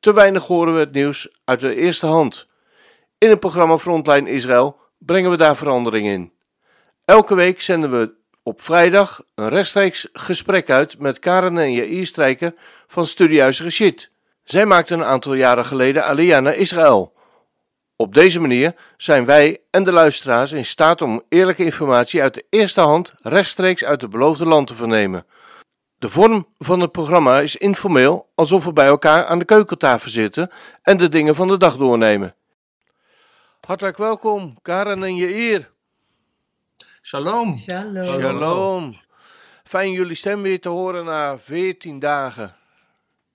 te weinig horen we het nieuws uit de eerste hand. In het programma Frontline Israël brengen we daar verandering in. Elke week zenden we op vrijdag een rechtstreeks gesprek uit met Karen en Jair Strijker van Studiehuis Rashid. Zij maakten een aantal jaren geleden Aliyah naar Israël. Op deze manier zijn wij en de luisteraars in staat om eerlijke informatie uit de eerste hand rechtstreeks uit het beloofde land te vernemen. De vorm van het programma is informeel, alsof we bij elkaar aan de keukentafel zitten en de dingen van de dag doornemen. Hartelijk welkom, Karen en Jair. Shalom. Shalom. Shalom. Fijn jullie stem weer te horen na 14 dagen.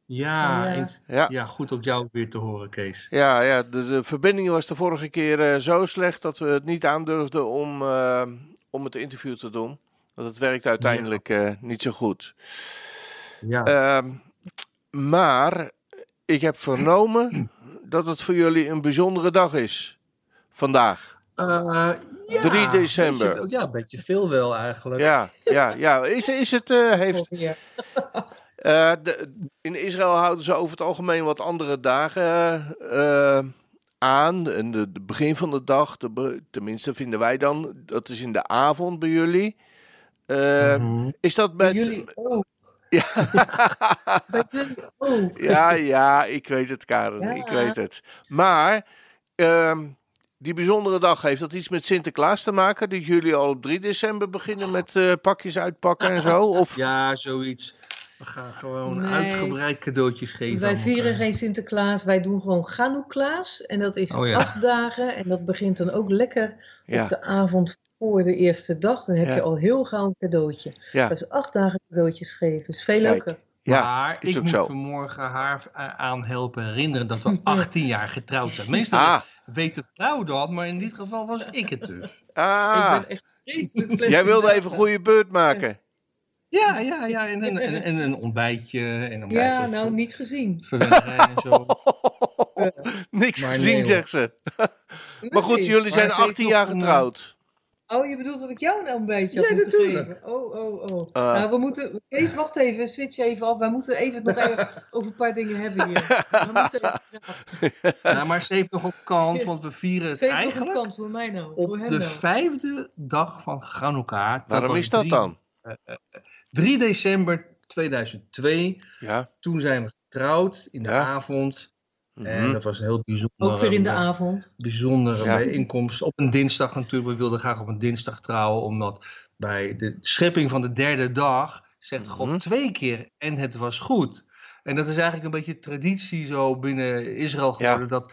Ja, Oh, ja. eens- Ja. ja. goed ook jou weer te horen, Kees. Ja, ja de, de verbinding was de vorige keer eh, zo slecht dat we het niet aandurfden om, eh, om het interview te doen. Want het werkte uiteindelijk eh, niet zo goed. Ja, Ehm, maar ik heb vernomen dat het voor jullie een bijzondere dag is. Vandaag. Eh, ja, 3 december. beetje- ja, een beetje veel wel eigenlijk. Ja, ja, ja. Is, is het, eh, heeft, eh, de, in Israël houden ze over het algemeen wat andere dagen eh, eh, aan. En de, de begin van de dag, de, tenminste vinden wij dan, dat is in de avond bij jullie. Eh, Mhm. Is dat Bij met... jullie ook. Ja. Bij jullie ook. Ja, ja, ik weet het, Karen. Ja. Ik weet het. Maar ehm, die bijzondere dag heeft dat iets met Sinterklaas te maken? Dat jullie al op 3 december beginnen met eh, pakjes uitpakken en zo? Of... Ja, zoiets. We gaan gewoon Nee. uitgebreid cadeautjes geven. Wij vieren geen Sinterklaas, wij doen gewoon Ganoeklaas. En dat is Oh ja. acht dagen. En dat begint dan ook lekker Ja, op de avond voor de eerste dag. Dan heb Ja. je al heel gauw een cadeautje. ja, Dus acht dagen cadeautjes geven. is veel leuker. ja. maar is ik ook moet zo. vanmorgen haar aan helpen herinneren dat we 18 jaar getrouwd zijn. Meestal Ah, weet de vrouw dat, maar in dit geval was ik het dus. ah. Ik ben echt vreselijk slecht Jij wilde even een goede beurt maken. Ja, ja, ja. En, en, en, en een ontbijtje. En een Ja, nou niet gezien. en zo. Niks Maar gezien, nee, zegt ze. Maar goed, jullie zijn Maar ze heeft 18 nog jaar een, getrouwd. Oh, je bedoelt dat ik jou nou een beetje Ja, had moeten natuurlijk. geven? Oh, oh, oh. Ah. nou, we moeten... Kees, wacht even. Switch even af. Wij moeten even nog even over een paar dingen hebben hier. We moeten even... Ja, maar ze heeft nog een kans, want we vieren het Ze heeft nog een eigenlijk kans voor mij nou. op de nou. vijfde dag van Chanukka. Waarom is dat drie- dan? 3 december 2002. Ja. Toen zijn we getrouwd in de Ja. avond. En Mhm. dat was een heel bijzondere, Ook weer in de eh, avond. bijzondere Ja. bijeenkomst. Op een dinsdag natuurlijk. We wilden graag op een dinsdag trouwen, omdat bij de schepping van de derde dag zegt God Mhm. twee keer en het was goed. En dat is eigenlijk een beetje traditie zo binnen Israël Ja. geworden, dat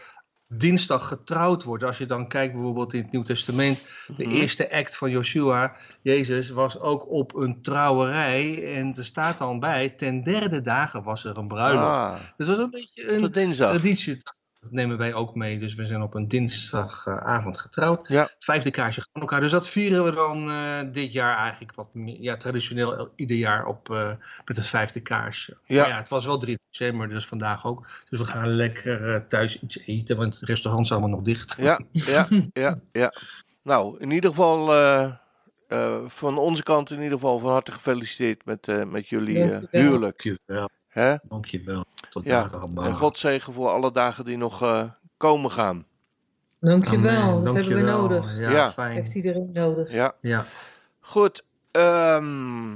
dinsdag getrouwd wordt. Als je dan kijkt bijvoorbeeld in het Nieuw Testament, de Mhm. eerste act van Joshua, Jezus, was ook op een trouwerij. En er staat dan bij, ten derde dagen was er een bruiloft. Ah, Dus dat is een beetje een traditie. Dat nemen wij ook mee. Dus we zijn op een dinsdagavond getrouwd. Ja. Vijfde kaarsje van elkaar. Dus dat vieren we dan eh, dit jaar eigenlijk wat meer, ja, traditioneel el- ieder jaar op eh, met het vijfde kaarsje. Ja. Maar ja, het was wel 3 december, dus vandaag ook. Dus we gaan lekker eh, thuis iets eten, want het restaurant is allemaal nog dicht. Ja, ja, ja, ja. Nou, in ieder geval eh, eh, van onze kant in ieder geval van harte gefeliciteerd met, eh, met jullie huwelijk. Hè? Dankjewel. Tot Ja, allemaal. En God zegen voor alle dagen die nog eh, komen gaan. Dankjewel, Amen. dat hebben we nodig. Ja, Ja. fijn. Heeft iedereen nodig. Ja, Ja. goed. ehm,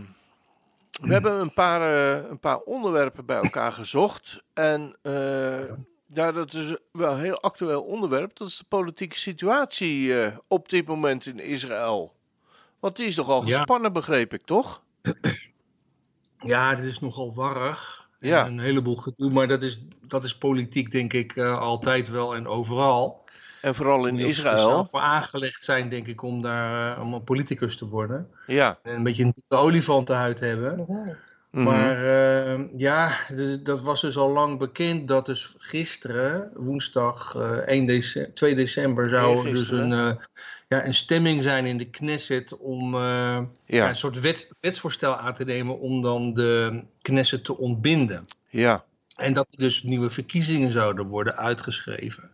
we hebben een paar, eh, een paar onderwerpen bij elkaar gezocht. En eh, ja, dat is wel een heel actueel onderwerp. Dat is de politieke situatie eh, op dit moment in Israël. Want die is nogal Ja. gespannen, begreep ik, toch? Ja, dit is nogal warrig. Ja. En Een heleboel gedoe, maar dat is, dat is politiek denk ik eh, altijd wel en overal. En vooral in Israël. voor aangelegd zijn denk ik om daar eh, om een politicus te worden. Ja, En een beetje een olifantenhuid hebben. Mhm. Maar eh, ja, de- dat was dus al lang bekend dat dus gisteren, woensdag eh 1 dece 2 december, zou er dus een, eh, ja, een stemming zijn in de Knesset om eh, ja. Ja, een soort wet, wetsvoorstel aan te nemen om dan de Knesset te ontbinden. ja. En dat er dus nieuwe verkiezingen zouden worden uitgeschreven.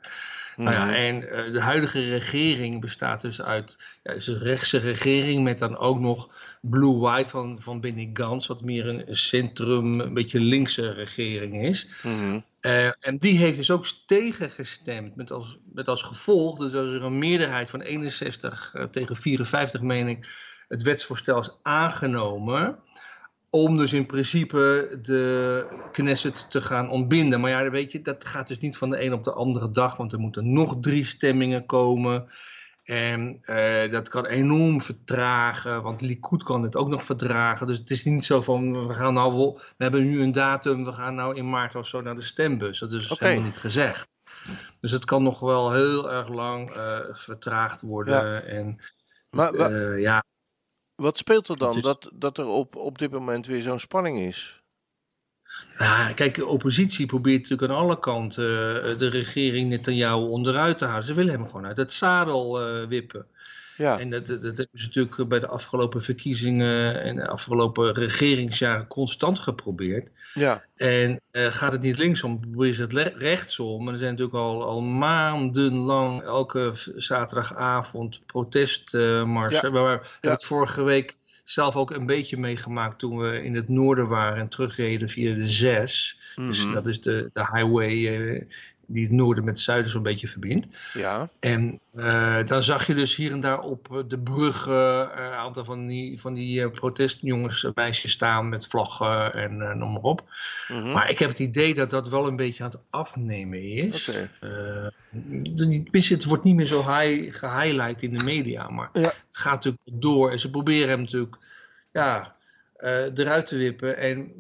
Nou ja, Mhm. en eh, de huidige regering bestaat dus uit ja, is een rechtse regering met dan ook nog Blue-White van, van Benny Gantz, wat meer een, een centrum, een beetje linkse regering is. Mhm. Eh, en die heeft dus ook tegengestemd, met als, met als gevolg dat als er een meerderheid van 61 eh, tegen 54, meen ik, het wetsvoorstel is aangenomen. Om dus in principe de Knesset te gaan ontbinden. Maar ja, weet je, dat gaat dus niet van de een op de andere dag, want er moeten nog drie stemmingen komen. En eh, dat kan enorm vertragen, want Likud kan het ook nog verdragen. Dus het is niet zo van, we gaan nou wel, we hebben nu een datum, we gaan nou in maart of zo naar de stembus. Dat is dus helemaal niet gezegd. Dus het kan nog wel heel erg lang eh, vertraagd worden. Ja. En Maar eh, ja, wat speelt er dan is- dat, dat er op, op dit moment weer zo'n spanning is? Ja, kijk, de oppositie probeert natuurlijk aan alle kanten eh, de regering Netanyahu onderuit te houden. Ze willen hem gewoon uit het zadel eh, wippen. Ja, En dat, dat, dat hebben ze natuurlijk bij de afgelopen verkiezingen en de afgelopen regeringsjaren constant geprobeerd. ja, En eh, gaat het niet linksom, ze het rechtsom. En er zijn natuurlijk al, al maandenlang elke zaterdagavond protestmarsen. waar we het vorige week zelf ook een beetje meegemaakt toen we in het noorden waren en terugreden via de 6. Dus Mhm. dat is de, de highway eh, die het noorden met het zuiden zo'n beetje verbindt. ja. En eh, dan zag je dus hier en daar op eh, de bruggen eh, een aantal van die, van die eh, protestjongens, eh, meisjes staan met vlaggen en noem maar op. Mhm. Maar ik heb het idee dat dat wel een beetje aan het afnemen is. Oké. Het wordt niet meer zo high, gehighlight in de media, maar Ja. het gaat natuurlijk door. En ze proberen hem natuurlijk ja, eruit te wippen. En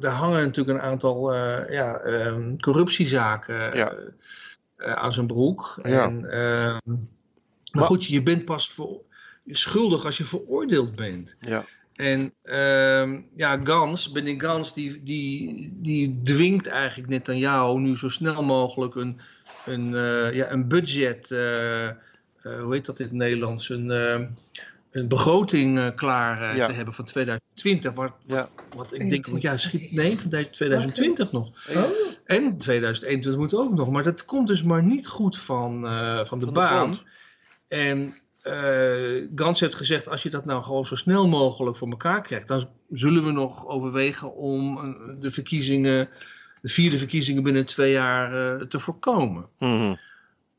er hangen natuurlijk een aantal eh, ja, ehm, corruptiezaken Ja. eh, eh, aan zijn broek. Ja. En, ehm, maar goed, je bent pas voor, schuldig als je veroordeeld bent. Ja, En ehm, ja, Gans, Benny Gans, die, die, die dwingt eigenlijk net aan jou nu zo snel mogelijk een, een, eh, ja, een budget, eh, eh, hoe heet dat in het Nederlands, een, eh, een begroting eh, klaar eh, Ja. te hebben van 2020. Wat, ja. wat ik denk, van, ja, schiet, nee, van 2020 nog. Oh, En 2021 moet ook nog, maar dat komt dus maar niet goed van, eh, van de Van baan. En eh Gans heeft gezegd, als je dat nou gewoon zo snel mogelijk voor elkaar krijgt, dan zullen we nog overwegen om de verkiezingen, de vierde verkiezingen binnen twee jaar eh, te voorkomen. Mhm. Eh,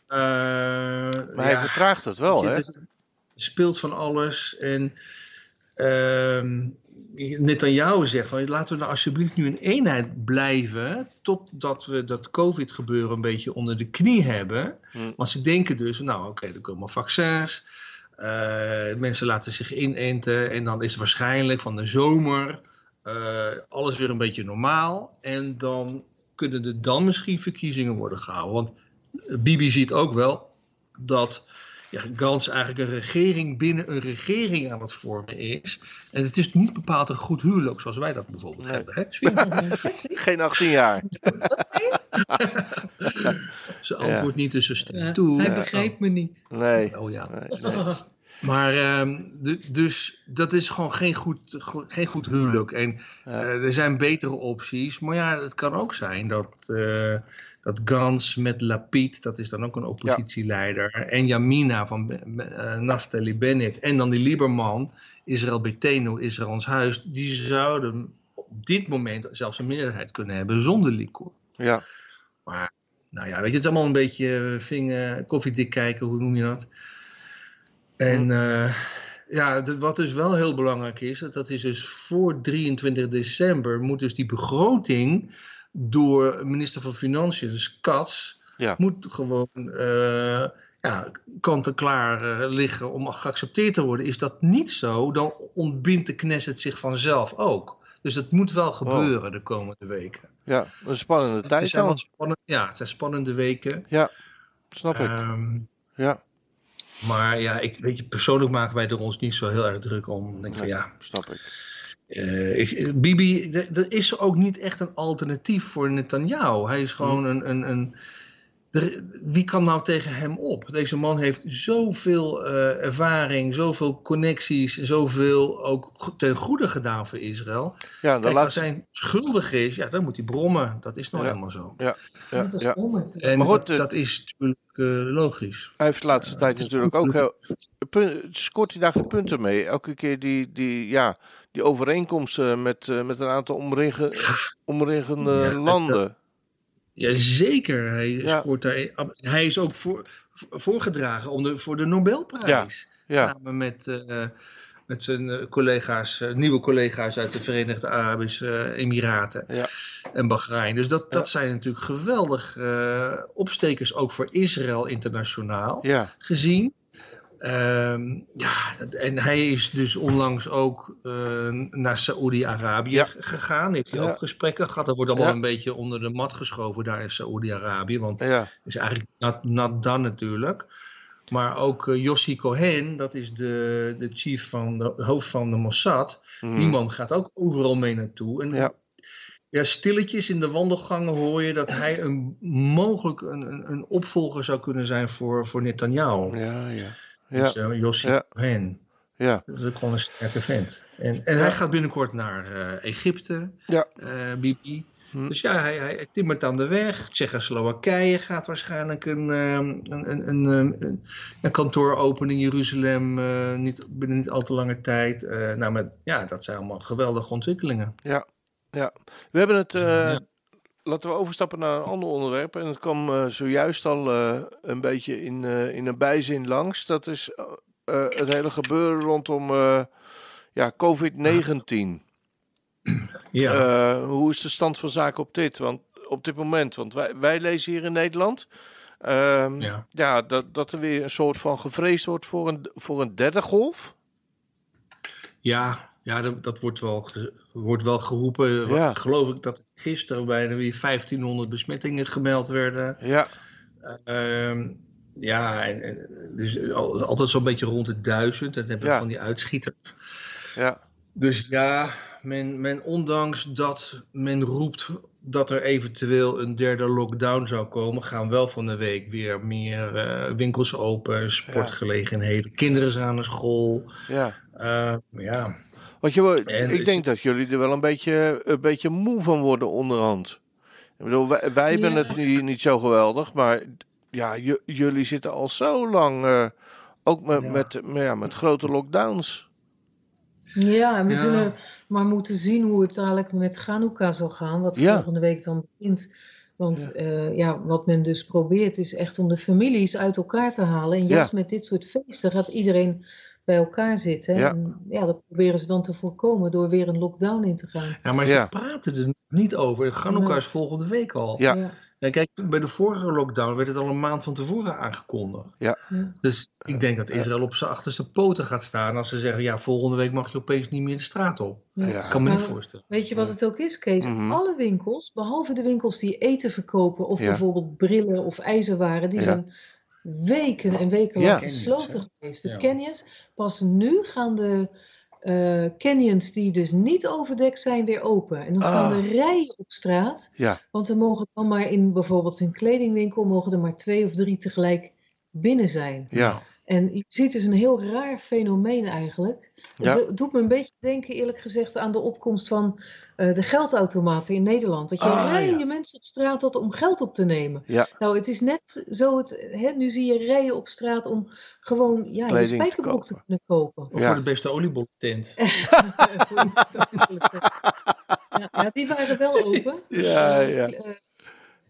Maar hij ja, vertraagt het wel, hè? er speelt van alles. En ehm Netanyahu zegt van laten we nou alsjeblieft nu een eenheid blijven totdat we dat covid gebeuren een beetje onder de knie hebben. Hm. Want ze denken dus, nou oké, er komen vaccins. eh, mensen laten zich inenten en dan is het waarschijnlijk van de zomer eh, alles weer een beetje normaal. En dan kunnen er dan misschien verkiezingen worden gehouden. Want Bibi ziet ook wel dat ja, Gans eigenlijk een regering binnen een regering aan het vormen is. En het is niet bepaald een goed huwelijk zoals wij dat bijvoorbeeld Nee. hebben. Hè? Geen 18 jaar. wat zei je? Ze antwoordt niet, dus ze stemt Ja, toe. hij begreep me niet. Nee. Oh ja. nee, nee. Maar ehm, du- dus dat is gewoon geen goed, go- geen goed huwelijk. En Ja. eh, er zijn betere opties. Maar ja, het kan ook zijn dat, eh dat Gans met Lapid, dat is dan ook een oppositieleider, en Yamina van eh, Naftali Bennett, en dan die Lieberman, Israël Beteno, Israël ons huis, die zouden op dit moment zelfs een meerderheid kunnen hebben zonder Likud. Ja. Maar, nou ja, weet je, het is allemaal een beetje eh, vinger, koffiedik kijken, hoe noem je dat? En eh, ja, wat dus wel heel belangrijk is, dat, dat is dus voor 23 december moet dus die begroting door minister van Financiën, dus Ja. moet gewoon eh ja, kant-en-klaar eh, liggen om geaccepteerd te worden. Is dat niet zo, dan ontbindt de Knesset zich vanzelf ook. Dus dat moet wel gebeuren de komende weken. ja, een spannende Het tijd zijn wel dan. spannend, ja, het zijn spannende weken. Snap ik. Ehm, Ja, maar ja, ik weet je, persoonlijk maken wij er ons niet zo heel erg druk om. Denk van ja, snap ik. Eh, ik- Bibi, er is ook niet echt een alternatief voor Netanyahu. Hij is gewoon een. een, een er- wie kan nou tegen hem op? Deze man heeft zoveel eh, ervaring, zoveel connecties, zoveel ook ten goede gedaan voor Israël. Ja, de Kijk, als hij schuldig is, ja, dan moet hij brommen. Dat is nou Ja. helemaal zo. Ja, ja, dat is ja. En Maar goed, dat, eh, dat is natuurlijk eh, logisch. Hij heeft de laatste tijd natuurlijk ook heel. pun- Scoort hij daar geen punten mee? Elke keer die, die, ja, die overeenkomsten met, eh, met een aantal omringen, omringende Ja, dat- landen. Jazeker, hij Ja. scoort daar. Hij is ook voor, voor- voorgedragen om de, voor de Nobelprijs. Ja, Samen met, eh, met zijn eh, collega's, eh, nieuwe collega's uit de Verenigde Arabische Emiraten Ja. en Bahrein. Dus dat, dat zijn natuurlijk geweldig eh, opstekers ook voor Israël internationaal gezien. Ehm, ja, en hij is dus onlangs ook naar Saoedi-Arabië Ja. gegaan. Heeft hij Ja. ook gesprekken gehad. Dat wordt allemaal Ja. een beetje onder de mat geschoven daar in Saoedi-Arabië. Want het is eigenlijk not done natuurlijk. Maar ook eh, Yossi Cohen, dat is de, de chief van de, de hoofd van de Mossad. Die man gaat ook overal mee naartoe. En Ja. ja, stilletjes in de wandelgangen hoor je dat hij een, mogelijk een, een, een opvolger zou kunnen zijn voor, voor Netanyahu. ja, ja, ja, Dus uh, Yossi Ja. Cohen. ja, Dat is ook gewoon een sterke vent. En, en hij gaat binnenkort naar eh, Egypte, Ja. eh, Bibi. Hm. Dus ja, hij, hij timmert aan de weg. Tsjechoslowakije gaat waarschijnlijk een, ehm, een, een, een, een, een kantoor openen in Jeruzalem eh, niet, binnen niet al te lange tijd. Eh, nou, met, ja, dat zijn allemaal geweldige ontwikkelingen. We hebben het. eh, Ja. Laten we overstappen naar een ander onderwerp. En het kwam zojuist al eh, een beetje in, eh, in een bijzin langs. Dat is het hele gebeuren rondom eh, ja, COVID-19. Ja, Eh, hoe is de stand van zaken op dit? Want op dit moment, want wij, wij lezen hier in Nederland. ehm, ja. ja, dat, dat er weer een soort van gevreesd wordt voor een, voor een derde golf. ja, ja dat, dat wordt, wel, wordt wel geroepen. Ja. Geloof ik dat gisteren bijna weer 1500 besmettingen gemeld werden. Ja, Ehm, ja, en, en- dus al- altijd zo'n beetje rond de duizend. Dat hebben we Ja. van die uitschieters. ja, Dus ja, men, men, ondanks dat men roept dat er eventueel een derde lockdown zou komen, gaan wel van de week weer meer eh, winkels open, sportgelegenheden, kinderen zijn aan de school. ja. Eh, ja, Want je, En ik is- denk dat jullie er wel een beetje, een beetje moe van worden onderhand. Ik bedoel, wij, wij hebben Ja. het niet, niet zo geweldig, maar ja, jullie zitten al zo lang eh, ook met, Ja. met, met, ja, met grote lockdowns. Ja, en we Ja. zullen maar moeten zien hoe het dadelijk met Hanukkah zal gaan, wat Ja. volgende week dan begint. Want ja. ja, wat men dus probeert is echt om de families uit elkaar te halen. En juist met dit soort feesten gaat iedereen bij elkaar zitten. Ja. En ja, dat proberen ze dan te voorkomen door weer een lockdown in te gaan. ja maar ze Ja. praten er niet over. Nee. is volgende week al. Ja. En kijk, bij de vorige lockdown werd het al een maand van tevoren aangekondigd. ja. Dus ik denk dat Israël op zijn achterste poten gaat staan als ze zeggen, ja, volgende week mag je opeens niet meer de straat op. Ja. Ja. Ik kan me niet voorstellen. Weet je wat het ook is, Kees? Mhm. Alle winkels, behalve de winkels die eten verkopen of Ja. bijvoorbeeld brillen of ijzerwaren, die Ja. zijn weken en weken Ja. lang gesloten geweest. De Ja. canyons, pas nu gaan de eh, canyons die dus niet overdekt zijn weer open. En dan staan Ah. er rijen op straat, Ja, want er mogen dan maar in bijvoorbeeld een kledingwinkel mogen er maar twee of drie tegelijk binnen zijn. ja, En je ziet dus een heel raar fenomeen eigenlijk. Ja. Het do- doet me een beetje denken, eerlijk gezegd, aan de opkomst van eh, de geldautomaten in Nederland. Dat je Ah, rijen ja. mensen op straat had om geld op te nemen. ja, Nou, het is net zo, het, hè, nu zie je rijen op straat om gewoon ja, te spijkerbroek te kopen. kunnen kopen. Of Ja. voor de beste oliebollentent. ja, ja, die waren wel open. Ja, Eh, ja. eh,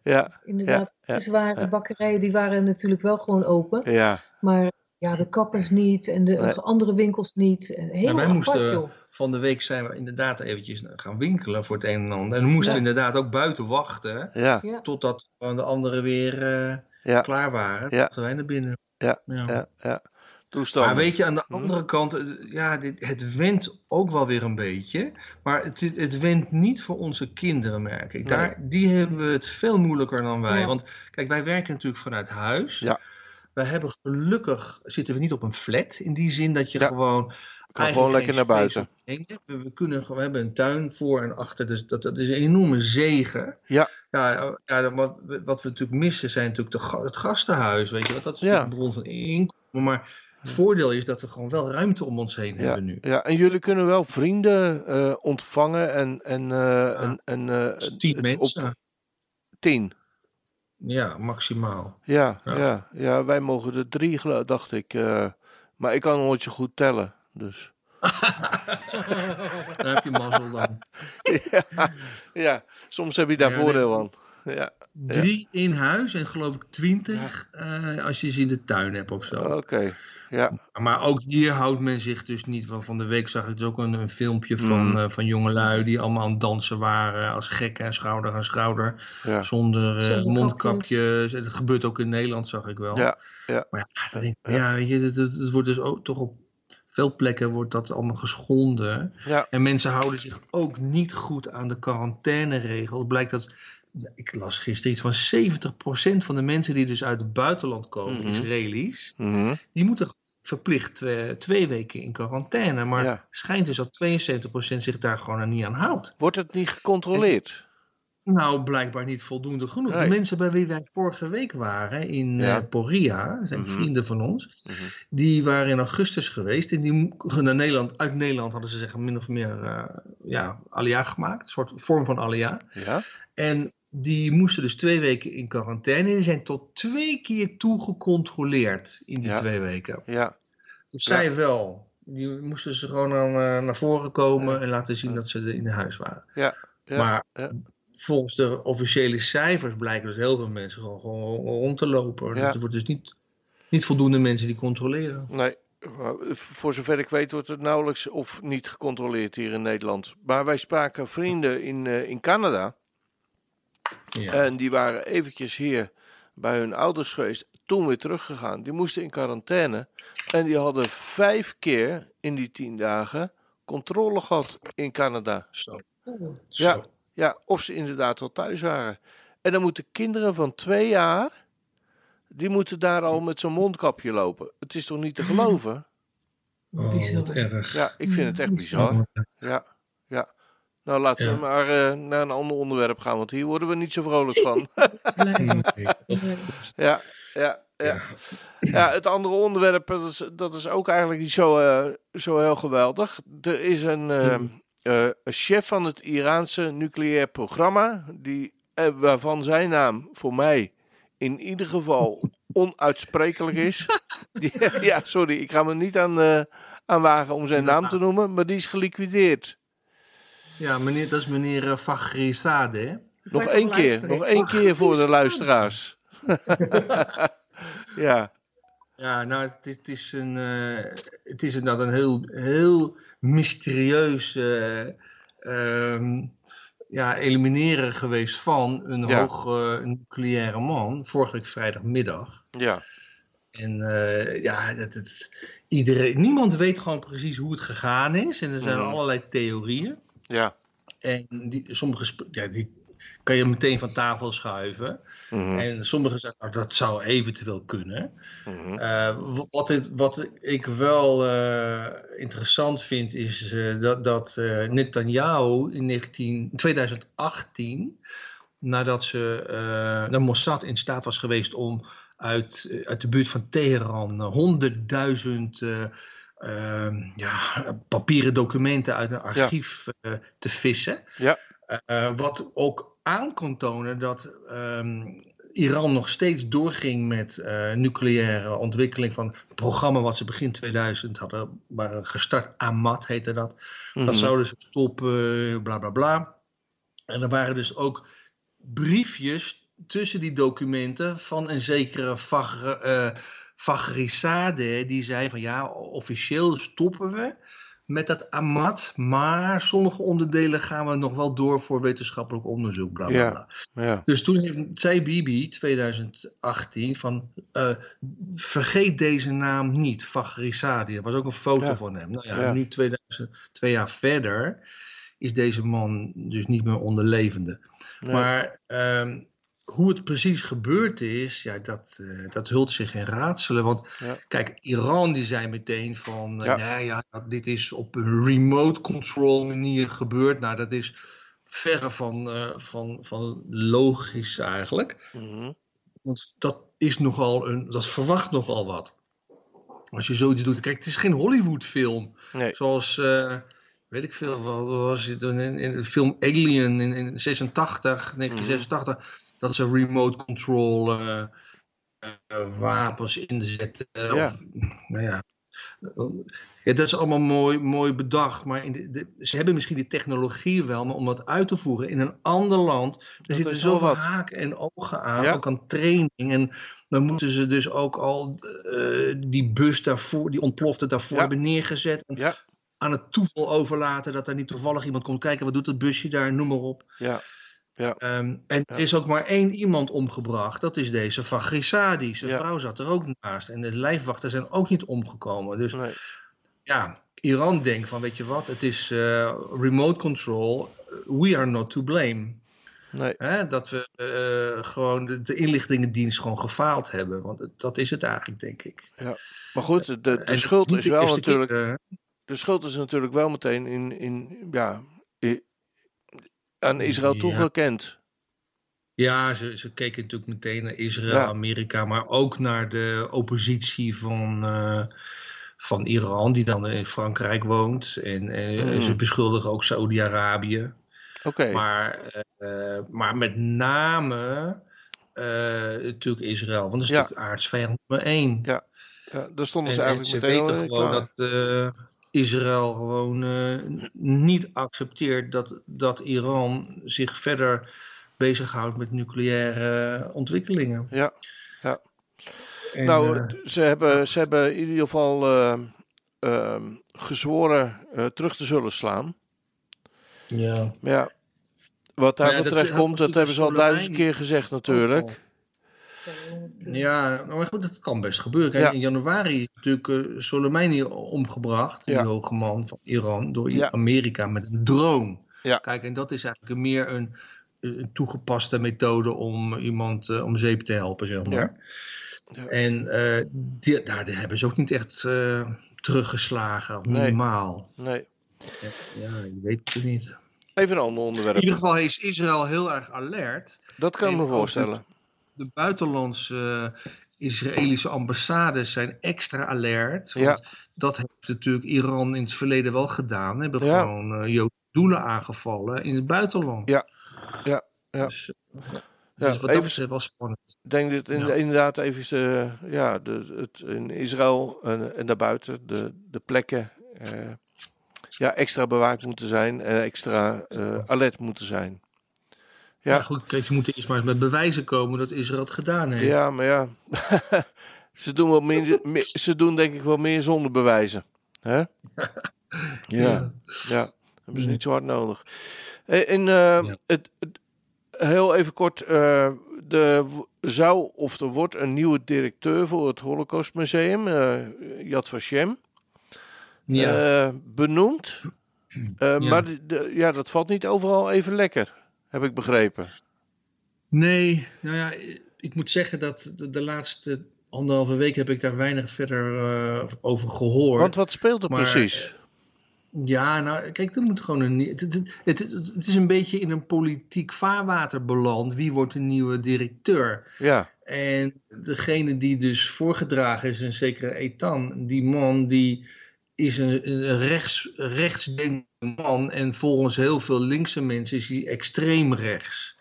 ja, inderdaad, ja, de zware ja. bakkerijen die waren natuurlijk wel gewoon open. ja, Maar ja, de kappers niet en de Nee. andere winkels niet. En Heel Ja, wij apart, moesten- joh. Van de week zijn we inderdaad eventjes gaan winkelen voor het een en ander. En dan moesten Ja. we inderdaad ook buiten wachten. ja. Totdat de anderen weer eh, ja, klaar waren. Ja. Toen wij naar binnen. Ja, Ja. ja. Maar weet je, aan de Hm. andere kant, eh, ja, dit, het went ook wel weer een beetje. Maar het, het went niet voor onze kinderen, merk ik. Daar, die hebben het veel moeilijker dan wij. Ja. Want kijk, wij werken natuurlijk vanuit huis. Ja. Wij hebben gelukkig, zitten we niet op een flat. In die zin dat je Ja. gewoon Kan gewoon lekker naar buiten. We, we, kunnen, we hebben een tuin voor en achter, dus dat, dat is een enorme zegen. Ja. Ja, ja wat, wat we natuurlijk missen zijn natuurlijk de, het gastenhuis, weet je wat? Dat is Ja. natuurlijk een bron van inkomen, maar het voordeel is dat we gewoon wel ruimte om ons heen Ja, hebben nu. ja, en jullie kunnen wel vrienden eh, ontvangen en, en, eh, en, en eh, Dus tien mensen, Op tien. Ja, maximaal. Ja, Ja. ja. Ja, wij mogen er drie, dacht ik. eh, maar ik kan nooit zo goed tellen. Dus. Daar heb je mazzel dan. ja, ja, soms heb je daar Ja, voordeel nee. van. Ja, Drie in huis en geloof ik twintig eh, als je ze in de tuin hebt of zo. oké. Ja, Maar ook hier houdt men zich dus niet van. Van de week zag ik dus ook een, een filmpje van, Mm. eh, van jongelui die allemaal aan het dansen waren als gekken, schouder aan schouder. ja. Zonder, eh, Zonder mondkapjes. Dat gebeurt ook in Nederland, zag ik wel. Ja, ja. Maar ja, denk ik, ja, weet je, het, het, het wordt dus ook toch op veel plekken wordt dat allemaal geschonden. Ja. En mensen houden zich ook niet goed aan de quarantaineregel. Het blijkt dat, ik las gisteren iets van 70% van de mensen die dus uit het buitenland komen, Mhm. Israëli's, Mhm. die moeten verplicht twee, twee weken in quarantaine. Maar Ja. schijnt dus dat 72% zich daar gewoon niet aan houdt. Wordt het niet gecontroleerd? Nou, blijkbaar niet voldoende genoeg. Nee. De mensen bij wie wij vorige week waren in Ja. eh, Poria, zijn Mhm. vrienden van ons, Mhm. die waren in augustus geweest en die naar Nederland, uit Nederland hadden ze zeggen min of meer eh ja, alia gemaakt, een soort vorm van alia. Ja, En die moesten dus twee weken in quarantaine en die zijn tot twee keer toe gecontroleerd in die Ja. twee weken. ja, Dus Ja. zij wel. Die moesten ze gewoon aan, eh, naar voren komen Ja. en laten zien dat ze er in huis waren. ja. ja. maar volgens de officiële cijfers blijken dus heel veel mensen gewoon, gewoon rond te lopen. Ja. Er wordt dus niet, niet voldoende mensen die controleren. Nee, maar voor zover ik weet wordt het nauwelijks of niet gecontroleerd hier in Nederland. Maar wij spraken vrienden in, eh, in Canada. Ja. En die waren eventjes hier bij hun ouders geweest. Toen weer teruggegaan. Die moesten in quarantaine. En die hadden vijf keer in die tien dagen controle gehad in Canada. Zo. Ja. Zo. Ja, of ze inderdaad al thuis waren. En dan moeten kinderen van twee jaar. Die moeten daar al met zo'n mondkapje lopen. Het is toch niet te geloven? Oh, wat erg. Ja, ik vind het echt bizar. Ja. Nou, laten we maar eh, naar een ander onderwerp gaan, want hier worden we niet zo vrolijk van. Ja, ja, ja. Ja, het andere onderwerp, dat is, dat is ook eigenlijk niet zo, eh, zo heel geweldig. Er is een, eh, eh, een chef van het Iraanse nucleair programma, die, waarvan zijn naam voor mij in ieder geval onuitsprekelijk is. Die, ja, sorry, ik ga me niet aan, eh, aan wagen om zijn naam te noemen, maar die is geliquideerd. Ja, meneer, dat is meneer uh, Faghrizadeh. hè? Nog één keer, nog één keer voor de luisteraars. ja, Ja, nou, het is, het is een, eh, het is inderdaad een heel, heel mysterieus eh, ehm, ja, elimineren geweest van een Ja. hoog eh, nucleaire man, vorige week vrijdagmiddag. ja, En eh, ja, dat, het, iedereen, niemand weet gewoon precies hoe het gegaan is. En er zijn Mhm. allerlei theorieën. Ja. En die, sommige ja, die kan je meteen van tafel schuiven. Mhm, En sommige zeggen, nou, dat zou eventueel kunnen. mhm. Eh, wat, ik, wat ik wel eh, interessant vind, is eh, dat, dat Netanyahu in 19, 2018, nadat ze, uh, de Mossad in staat was geweest om uit, uit de buurt van Teheran honderdduizend uh, uh, ja, papieren documenten uit een archief uh, te vissen. Ja. Uh, wat ook aan kon tonen dat um, Iran nog steeds doorging met uh, nucleaire ontwikkeling van het programma wat ze begin 2000 hadden waren gestart. Ahmad heette dat. Mm -hmm. Dat zouden ze stoppen, bla bla bla. En er waren dus ook briefjes tussen die documenten van een zekere uh, Fagrisade die zei van ja, officieel stoppen we met dat Ahmad, maar sommige onderdelen gaan we nog wel door voor wetenschappelijk onderzoek. Bla, bla, bla. Ja, ja. Dus toen heeft, zei Bibi 2018 van uh, vergeet deze naam niet, Fagrisadi. Er was ook een foto ja. van hem. Nou ja, nu 2000, twee jaar verder is deze man dus niet meer onder levende. Nee. Maar um, hoe het precies gebeurd is, ja, dat, uh, dat hult zich in raadselen. Want Ja. kijk, Iran die zei meteen van, eh, Ja. nee, ja, dit is op een remote control manier gebeurd. Nou, dat is verre van, eh, van, van logisch eigenlijk. Mhm. Want dat is nogal een, dat verwacht nogal wat. Als je zoiets doet. Kijk, het is geen Hollywood-film. Nee. Zoals, eh, weet ik veel, wat was het in, in de film Alien in, in 86, 1986. Dat ze remote control eh, eh, wapens inzetten. Ja. Of, nou ja. Ja, dat is allemaal mooi, mooi bedacht, maar in de, de- ze hebben misschien die technologie wel, maar om dat uit te voeren in een ander land, er zitten zoveel wat. haken en ogen aan, Ja. ook aan training. En dan moeten ze dus ook al eh, die bus daarvoor, die ontplofte daarvoor hebben neergezet. En Ja, aan het toeval overlaten dat er niet toevallig iemand komt kijken, wat doet dat busje daar, noem maar op. ja, Ehm, en er is ook maar één iemand omgebracht, dat is deze van Grisadi. Zijn Ja. vrouw zat er ook naast. En de lijfwachten zijn ook niet omgekomen. Dus nee. ja, Iran denkt van, weet je wat, het is eh, remote control, we are not to blame. nee. Hè? Dat we eh, gewoon de, de inlichtingendienst gewoon gefaald hebben. Want dat is het eigenlijk, denk ik. Maar goed, de, de, het schuld is de wel natuurlijk. keer, eh, De schuld is natuurlijk wel meteen in, in ja, aan Israël Ja. toegekend. Ja, ze, ze keken natuurlijk meteen naar Israël, Ja. Amerika, maar ook naar de oppositie van, eh, van Iran, die dan in Frankrijk woont. En eh, Mm. ze beschuldigen ook Saoedi-Arabië. Oké. Maar, eh, maar met name eh, natuurlijk Israël, want dat is Ja. natuurlijk aardsvijand nummer één. Ja, Ja, daar stonden ze En, en eigenlijk ze meteen weten gewoon klaar. dat Israël gewoon eh, niet accepteert dat, dat Iran zich verder bezighoudt met nucleaire ontwikkelingen. Ja. En, nou, eh, ze, hebben, ze hebben in ieder geval eh, ehm, gezworen terug te zullen slaan. ja. Ja, wat daar ja, dat- terecht komt, dat hebben ze al duizend keer gezegd natuurlijk. Ja, maar goed, dat kan best gebeuren. Kijk, Ja. In januari is natuurlijk eh, Soleimani omgebracht, die Ja. hoge man van Iran, door Ja. Amerika met een drone. Ja. Kijk, en dat is eigenlijk meer een, een toegepaste methode om iemand eh, om zeep te helpen, zeg maar. Ja. Ja. En eh, die, daar hebben ze ook niet echt eh, teruggeslagen, Nee. minimaal. Nee. Ja, je weet het niet. Even een ander In onderwerp. ieder geval is Israël heel erg alert. Dat kan ik me voorstellen. De buitenlandse eh, Israëlische ambassades zijn extra alert. Ja. Want dat heeft natuurlijk Iran in het verleden wel gedaan. Hebben Ja. gewoon uh, Joodse doelen aangevallen in het buitenland. Ja. Ja. Ja. Dus, uh, Ja, dus wat dat even- betreft wel spannend. Ik denk dat in- Ja. inderdaad even eh, ja, de, het, in Israël en, en daarbuiten de, de plekken eh, ja, extra bewaakt moeten zijn en extra eh, alert moeten zijn. Ja. Ja. goed, kijk, ze moeten eerst maar eens met bewijzen komen dat Israël het gedaan heeft. Ja, maar ja, ze, doen wel meer, ze doen denk ik wel meer zonder bewijzen. Hè? Ja, ja, hebben ze niet zo hard nodig. Eh, En eh, Ja. het, het- heel even kort, eh, de, zou of er wordt een nieuwe directeur voor het Holocaustmuseum, eh Yad Vashem, Ja. benoemd. Maar de- ja, dat valt niet overal even lekker, heb ik begrepen. Nee, nou ja, ik moet zeggen dat de, de laatste anderhalve week heb ik daar weinig verder eh, over gehoord. Want wat speelt er Maar, precies? Ja, nou, kijk, er moet gewoon een. het, het, het is een beetje in een politiek vaarwater beland. Wie wordt de nieuwe directeur? Ja, En degene die dus voorgedragen is, een zekere Etan, die man die is een, een rechts, rechtsdenkende man. En volgens heel veel linkse mensen is hij extreem rechts.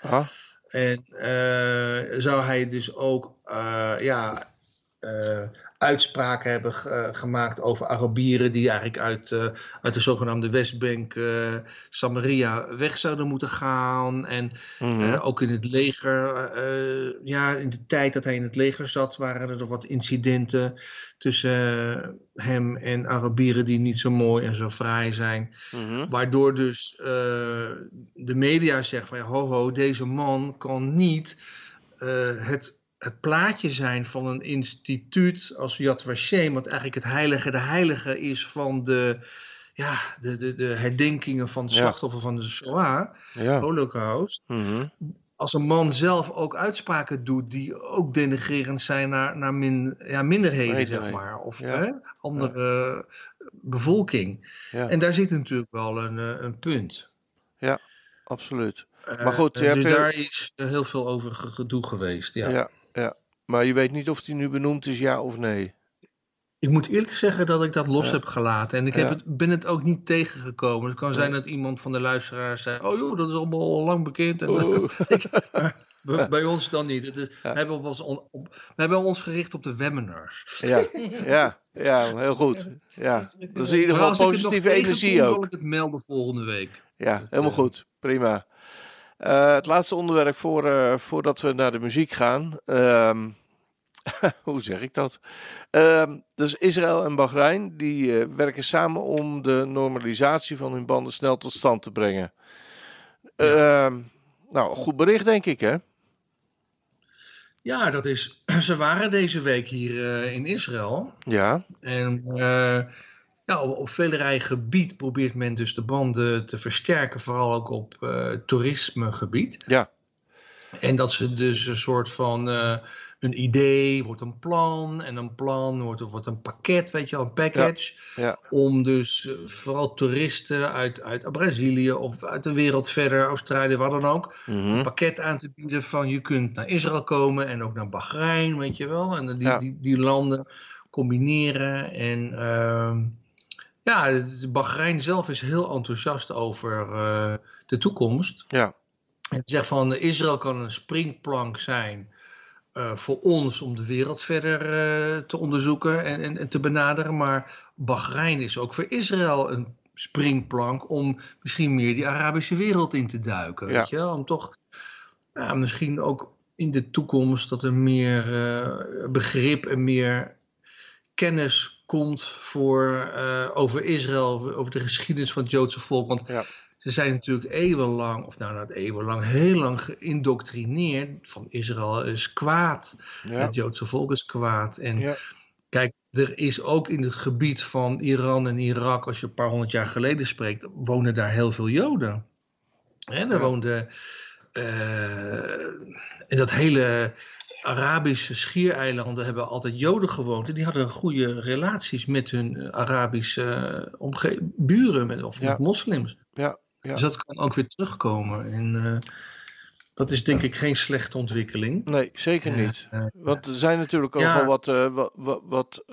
En eh, zou hij dus ook eh, ja, eh, uitspraken hebben ge- gemaakt over Arabieren die eigenlijk uit, eh, uit de zogenaamde Westbank, eh, Samaria weg zouden moeten gaan. En mhm. eh, ook in het leger, eh, ja, in de tijd dat hij in het leger zat, waren er nog wat incidenten tussen eh, hem en Arabieren die niet zo mooi en zo fraai zijn. mhm. Waardoor dus eh, de media zegt van ja, ho ho, deze man kan niet eh, het, het plaatje zijn van een instituut als Yad Vashem, wat eigenlijk het heilige de heilige is van de, ja, de, de, de herdenkingen van de Ja. slachtoffers van de Shoah, ja. Holocaust. mhm. als een man zelf ook uitspraken doet die ook denigrerend zijn naar, naar min, ja, minderheden, zeg maar. Of hè, andere bevolking. En daar zit natuurlijk wel een, een punt. Ja, absoluut. Maar goed, dus hebt daar is heel veel over gedoe geweest. Ja. ja. Ja, maar je weet niet of hij nu benoemd is, ja of nee. Ik moet eerlijk zeggen dat ik dat los heb gelaten. En ik heb het, ben het ook niet tegengekomen. Het kan zijn dat iemand van de luisteraars zei: Oh joh, dat is allemaal al lang bekend. En, oh. bij ons dan niet. Het is, we, hebben ons op, we hebben ons gericht op de webinars. Ja, ja, ja heel goed. Ja. Dat is in ieder geval positieve energie ook. ik het melden volgende week. Ja, helemaal goed. Prima. Uh, het laatste onderwerp voor, uh, voordat we naar de muziek gaan. Um, hoe zeg ik dat? Um, dus Israël en Bahrein die uh, werken samen om de normalisatie van hun banden snel tot stand te brengen. Ja. Uh, nou, goed bericht denk ik hè? Ja, dat is. Ze waren deze week hier in Israël. Ja. En ja, op, op velerlei gebied probeert men dus de banden te versterken, vooral ook op uh, toerismegebied. Ja. En dat ze dus een soort van uh, een idee wordt een plan en een plan wordt, wordt een pakket, weet je wel, een package. Ja. Ja. Om dus uh, vooral toeristen uit, uit Brazilië of uit de wereld verder, Australië, wat dan ook, mm -hmm. een pakket aan te bieden van je kunt naar Israël komen en ook naar Bahrein, weet je wel. En die, ja. die, die landen combineren en... Uh, ja, Bahrein zelf is heel enthousiast over uh, de toekomst. Ja. En zegt van Israël kan een springplank zijn uh, voor ons om de wereld verder uh, te onderzoeken en, en, en, te benaderen. Maar Bahrein is ook voor Israël een springplank om misschien meer die Arabische wereld in te duiken. Ja. Weet je? Om toch ja, misschien ook in de toekomst dat er meer begrip en meer kennis komt voor, uh, over Israël, over de geschiedenis van het Joodse volk. Want ja. ze zijn natuurlijk eeuwenlang, of nou niet eeuwenlang, heel lang geïndoctrineerd van Israël is kwaad. Ja. Het Joodse volk is kwaad. En ja. kijk, er is ook in het gebied van Iran en Irak, als je een paar honderd jaar geleden spreekt, wonen daar heel veel Joden. En er woonden. Uh, in dat hele Arabische schiereilanden hebben altijd Joden gewoond. En die hadden goede relaties met hun eh, Arabische uh, buren met, of ja. met moslims. Ja, ja. Dus dat kan ook weer terugkomen. En uh, dat is denk ik geen slechte ontwikkeling. Nee, zeker niet. Want er zijn natuurlijk ook wel wat, wat, wat, wat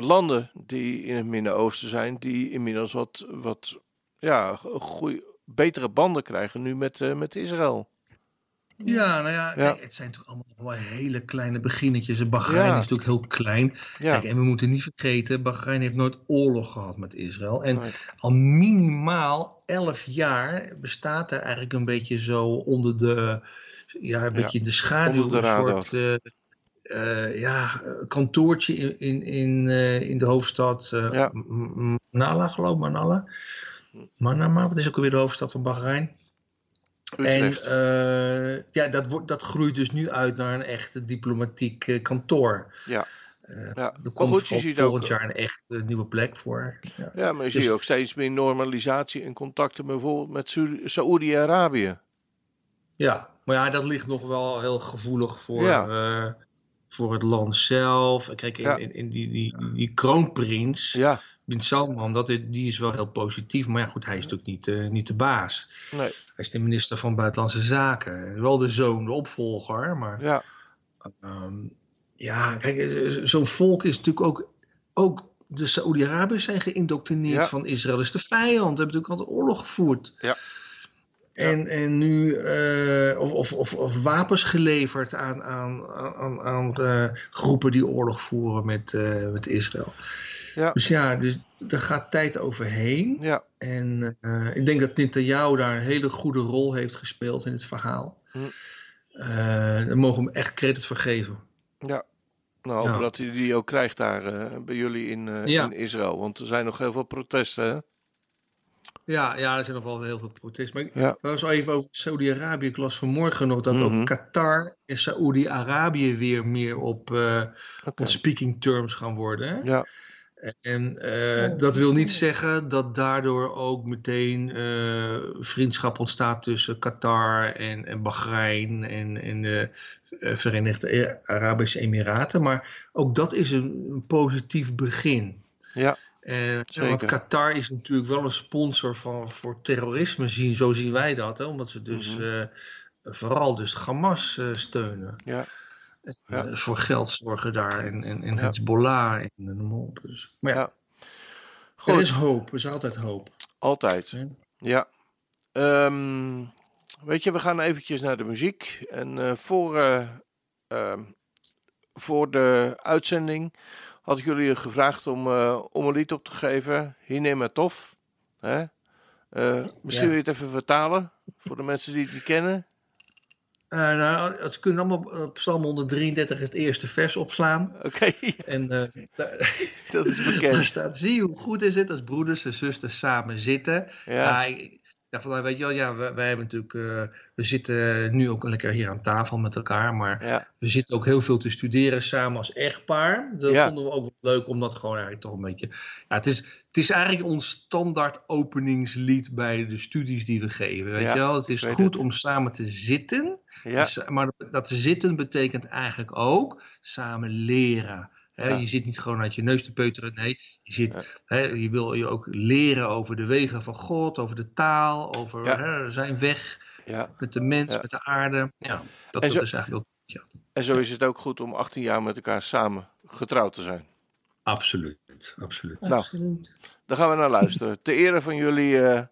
landen die in het Midden-Oosten zijn, die inmiddels wat, wat ja, goeie, betere banden krijgen nu met, met Israël. Ja, nou ja. Kijk, het zijn toch allemaal wel hele kleine beginnetjes. Bahrein ja. is natuurlijk heel klein. Ja. Kijk, en we moeten niet vergeten, Bahrein heeft nooit oorlog gehad met Israël. En nee. al minimaal elf jaar bestaat er eigenlijk een beetje zo onder de, ja, een beetje in de schaduw. De een soort, uh, uh, ja, kantoortje in, in, in, uh, in de hoofdstad ja. Manala, geloof ik, Manala. Manama, wat is ook alweer de hoofdstad van Bahrein? Utrecht. En uh, ja, dat, wordt, dat groeit dus nu uit naar een echt diplomatiek uh, kantoor. Ja. Uh, ja. Er komt goed, je ziet volgend ook, jaar een echt nieuwe plek voor. Ja, ja maar je dus, ziet ook steeds meer normalisatie en contacten bijvoorbeeld met Saoedi-Arabië. Ja, maar ja, dat ligt nog wel heel gevoelig voor, ja. voor het land zelf. Kijk, in, in, in die, die, die, die kroonprins, ja. Bin Salman, dat die is wel heel positief. Maar ja, goed, hij is natuurlijk niet, uh, niet de baas. Nee. Hij is de minister van Buitenlandse Zaken. Wel de zoon, de opvolger. Maar ja, um, ja kijk, zo'n volk is natuurlijk ook. ook de Saoedi-Arabiërs zijn geïndoctrineerd ja. van Israël. is de vijand. Hebben natuurlijk altijd oorlog gevoerd. Ja. En, ja. en nu, uh, of, of, of, of, wapens geleverd aan, aan, aan, aan uh, groepen die oorlog voeren met, uh, met Israël. Ja. Dus ja, dus, er gaat tijd overheen. Ja. En uh, ik denk dat Netanyahu daar een hele goede rol heeft gespeeld in het verhaal. Hm. Uh, daar mogen we hem echt credit voor geven. Ja, nou hopen ja. dat hij die ook krijgt daar uh, bij jullie in, in Israël. Want er zijn nog heel veel protesten, hè? Ja, ja, er zijn nog wel heel veel protesten. Maar ja. trouwens even over Saudi-Arabië. Ik las vanmorgen nog dat mm -hmm. ook Qatar en Saoedi-Arabië weer meer op, uh, okay. op speaking terms gaan worden. Hè? Ja. En uh, dat wil niet zeggen dat daardoor ook meteen uh, vriendschap ontstaat tussen Qatar en, en Bahrein en, en de uh, Verenigde Arabische Emiraten. Maar ook dat is een, een positief begin. Ja. En, want Qatar is natuurlijk wel een sponsor van, voor terrorisme, zien, zo zien wij dat. Hè? Omdat ze dus mm -hmm. vooral dus Hamas steunen. Ja. Ja. voor geld zorgen daar en, en, en. Hezbollah en op. Dus, maar ja, ja. er is hoop, er is altijd hoop. Altijd, ja. Um, weet je, we gaan eventjes naar de muziek. En uh, voor, uh, uh, voor de uitzending had ik jullie gevraagd om, om een lied op te geven. Hinema Tof. Hè? misschien wil je het even vertalen voor de mensen die het niet kennen. Uh, nou, ze kunnen allemaal op Psalm 133 het eerste vers opslaan. Oké. Okay. En uh, dat is bekend. Daar staat, zie hoe goed is het als broeders en zusters samen zitten. Ja. Uh, ik dacht van, weet je wel, ja, wij, wij hebben natuurlijk, we zitten nu ook lekker hier aan tafel met elkaar, maar ja. we zitten ook heel veel te studeren samen als echtpaar. Dat ja. vonden we ook wel leuk, omdat gewoon eigenlijk toch een beetje, ja, het is, het is eigenlijk ons standaard openingslied bij de studies die we geven, weet Ja, je wel. Het is goed het. om samen te zitten. Dus, maar dat zitten betekent eigenlijk ook samen leren. Je zit niet gewoon uit je neus te peuteren. Nee, je, zit, je wil je ook leren over de wegen van God, over de taal, over zijn weg ja. met de mens, Ja. met de aarde. Ja, dat, En dat zo- is eigenlijk ook. Ja, En zo is het ook goed om 18 jaar met elkaar samen getrouwd te zijn. absoluut. absoluut. Nou. Absoluut. Daar gaan we naar luisteren. Ter ere van jullie eh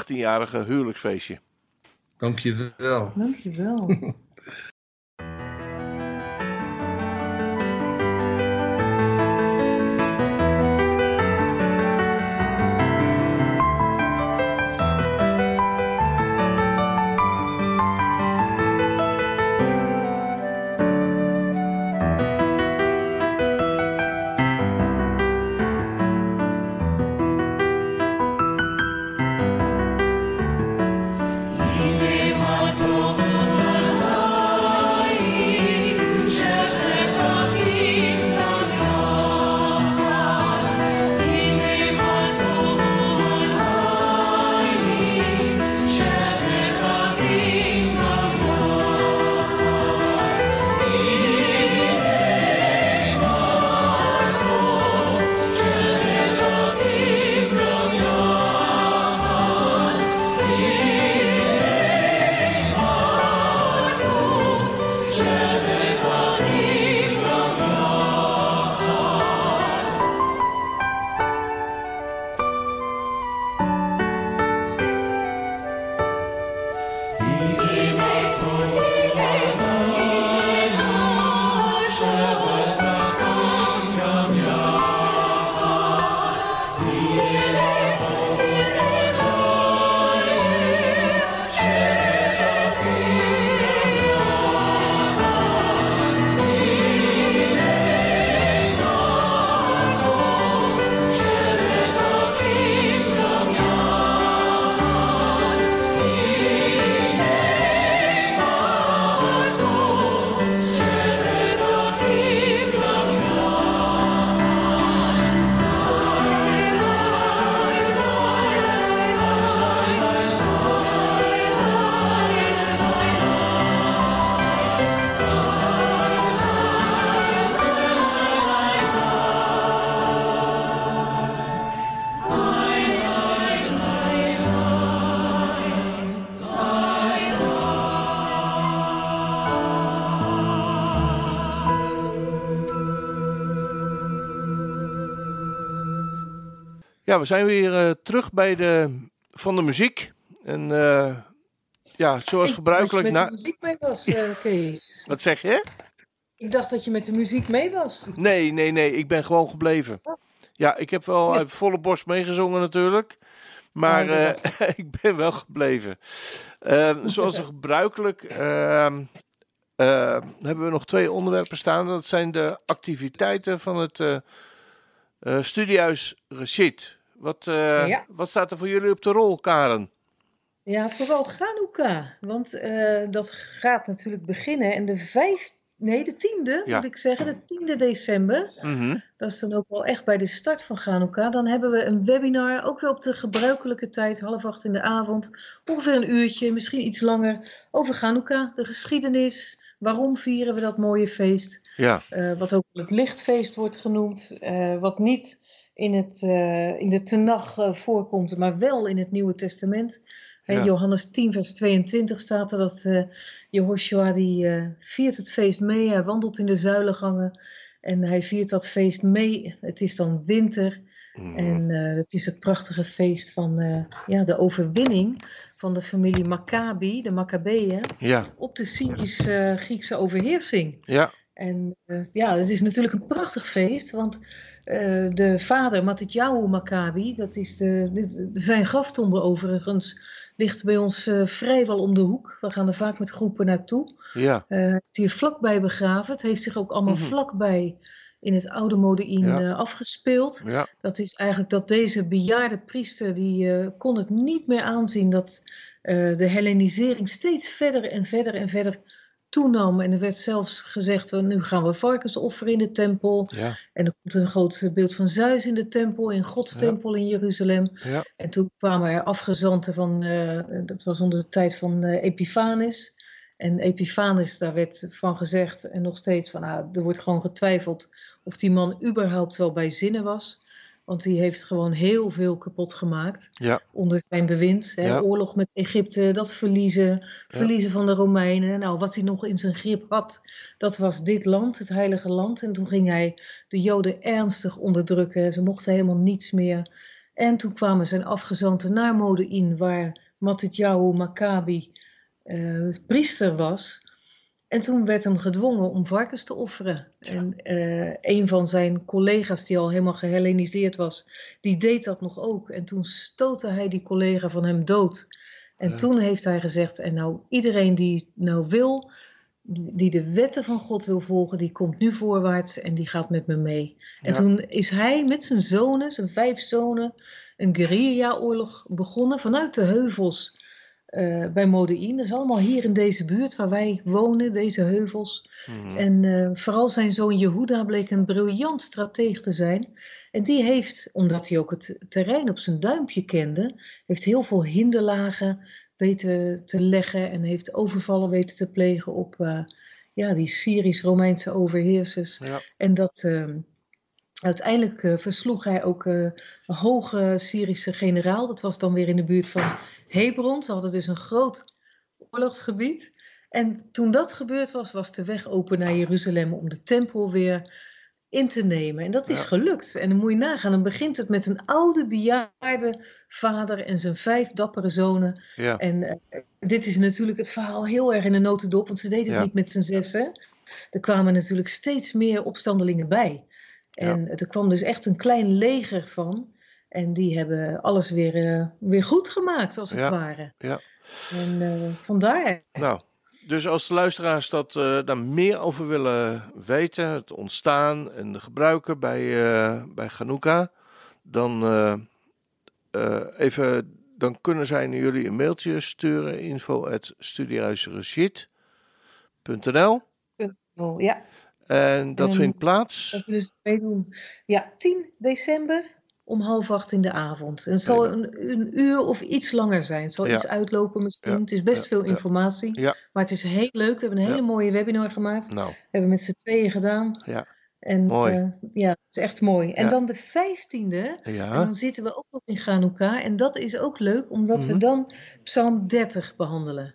18-jarige huwelijksfeestje. Dank je wel. Dankjewel. Ja, we zijn weer eh, terug bij de, van de muziek. En eh, ja, zoals Ik gebruikelijk... dat je met de muziek mee was, eh, Kees. Wat zeg je? Ik dacht dat je met de muziek mee was. Nee, nee, nee. Ik ben gewoon gebleven. Ja, ik heb wel Ja. uit volle borst meegezongen natuurlijk. Maar Ja, ik ben wel gebleven. Eh, zoals gebruikelijk ehm, eh, hebben we nog twee onderwerpen staan. Dat zijn de activiteiten van het eh eh, studiehuis Rashid. Wat, eh, Ja. wat staat er voor jullie op de rol, Karen? Ja, vooral Hanukkah. Want eh, dat gaat natuurlijk beginnen. En de nee, de tiende Ja. moet ik zeggen, de tiende december. Mhm. Dat is dan ook wel echt bij de start van Hanukkah. Dan hebben we een webinar, ook wel op de gebruikelijke tijd, half acht in de avond. Ongeveer een uurtje, misschien iets langer, over Hanukkah, de geschiedenis. Waarom vieren we dat mooie feest? Ja, Eh, wat ook het lichtfeest wordt genoemd. wat niet in, het, eh, in de Tenach eh, voorkomt, maar wel in het Nieuwe Testament. Ja. Johannes 10, vers 22 staat er dat eh Jehoshua die viert het feest mee. Hij wandelt in de zuilengangen en hij viert dat feest mee. Het is dan winter Mhm. en het is het prachtige feest van ja, de overwinning van de familie Maccabi, de Maccabeeën, ja, op de Syrisch-Griekse overheersing. ja, En ja, het is natuurlijk een prachtig feest, want eh, de vader Matityahu Maccabi, dat is de, de- zijn graftombe overigens, ligt bij ons eh, vrijwel om de hoek. We gaan er vaak met groepen naartoe. ja, Eh, hij is hier vlakbij begraven. Het heeft zich ook allemaal Mhm. vlakbij in het oude Modein Ja. afgespeeld. ja, Dat is eigenlijk dat deze bejaarde priester, die kon het niet meer aanzien dat de Hellenisering steeds verder en verder en verder toenam. En er werd zelfs gezegd, eh, nu gaan we varkens offeren in de tempel. ja, En er komt een groot beeld van Zeus in de tempel, in Gods Ja. tempel in Jeruzalem. ja, En toen kwamen er afgezanten van, eh, dat was onder de tijd van Epiphanes. En Epiphanes, daar werd van gezegd, en nog steeds van, ah, er wordt gewoon getwijfeld of die man überhaupt wel bij zinnen was. Want die heeft gewoon heel veel kapot gemaakt ja, onder zijn bewind. Hè? Ja. Oorlog met Egypte, dat verliezen, verliezen van de Romeinen. Nou, wat hij nog in zijn grip had, dat was dit land, het heilige land. En toen ging hij de Joden ernstig onderdrukken. Ze mochten helemaal niets meer. En toen kwamen zijn afgezanten naar Modein, waar Matityahu Maccabi eh, priester was. En toen werd hem gedwongen om varkens te offeren. En eh, een van zijn collega's, die al helemaal gehelleniseerd was, die deed dat nog ook. En toen stootte hij die collega van hem dood. En Ja. toen heeft hij gezegd: En nou, iedereen die nou wil, die de wetten van God wil volgen, die komt nu voorwaarts en die gaat met me mee. En Ja. toen is hij met zijn zonen, zijn vijf zonen, een guerrilla-oorlog begonnen vanuit de heuvels eh, bij Modein. Dat is allemaal hier in deze buurt waar wij wonen, deze heuvels. mhm. En eh, vooral zijn zoon Jehuda bleek een briljant strateeg te zijn. En die heeft, omdat hij ook het terrein op zijn duimpje kende, heeft heel veel hinderlagen weten te leggen en heeft overvallen weten te plegen op eh, ja, die Syrisch-Romeinse overheersers. ja, En dat ehm, uiteindelijk versloeg hij ook een hoge Syrische generaal. Dat was dan weer in de buurt van Hebron. Ze hadden dus een groot oorlogsgebied. En toen dat gebeurd was, was de weg open naar Jeruzalem om de tempel weer in te nemen. En dat is Ja. gelukt. En dan moet je nagaan, dan begint het met een oude bejaarde vader en zijn vijf dappere zonen. ja, En eh, dit is natuurlijk het verhaal heel erg in de notendop, want ze deden het Ja. niet met z'n zessen. Er kwamen natuurlijk steeds meer opstandelingen bij. En er kwam dus echt een klein leger van. En die hebben alles weer, eh, weer goed gemaakt, als het Ja. ware. Ja. En eh, vandaar. Nou, dus als de luisteraars dat, eh, daar meer over willen weten, het ontstaan en de gebruiken bij, bij Hanukkah, dan, even, dan kunnen zij naar jullie een mailtje sturen, info Oh, ja, En dat En- vindt plaats. dat ze meedoen. Ja, 10 december om half acht in de avond. En het zal een, een uur of iets langer zijn. Het zal Ja. iets uitlopen misschien. Ja, Het is best ja, veel informatie. Maar het is heel leuk. We hebben een hele mooie webinar gemaakt. Nou, We hebben met z'n tweeën gedaan. Ja. En, Mooi. eh, ja, het is echt mooi. En dan de 15e. En ja, dan zitten we ook nog in Hanukkah. En dat is ook leuk, omdat we Mhm. dan Psalm 30 behandelen.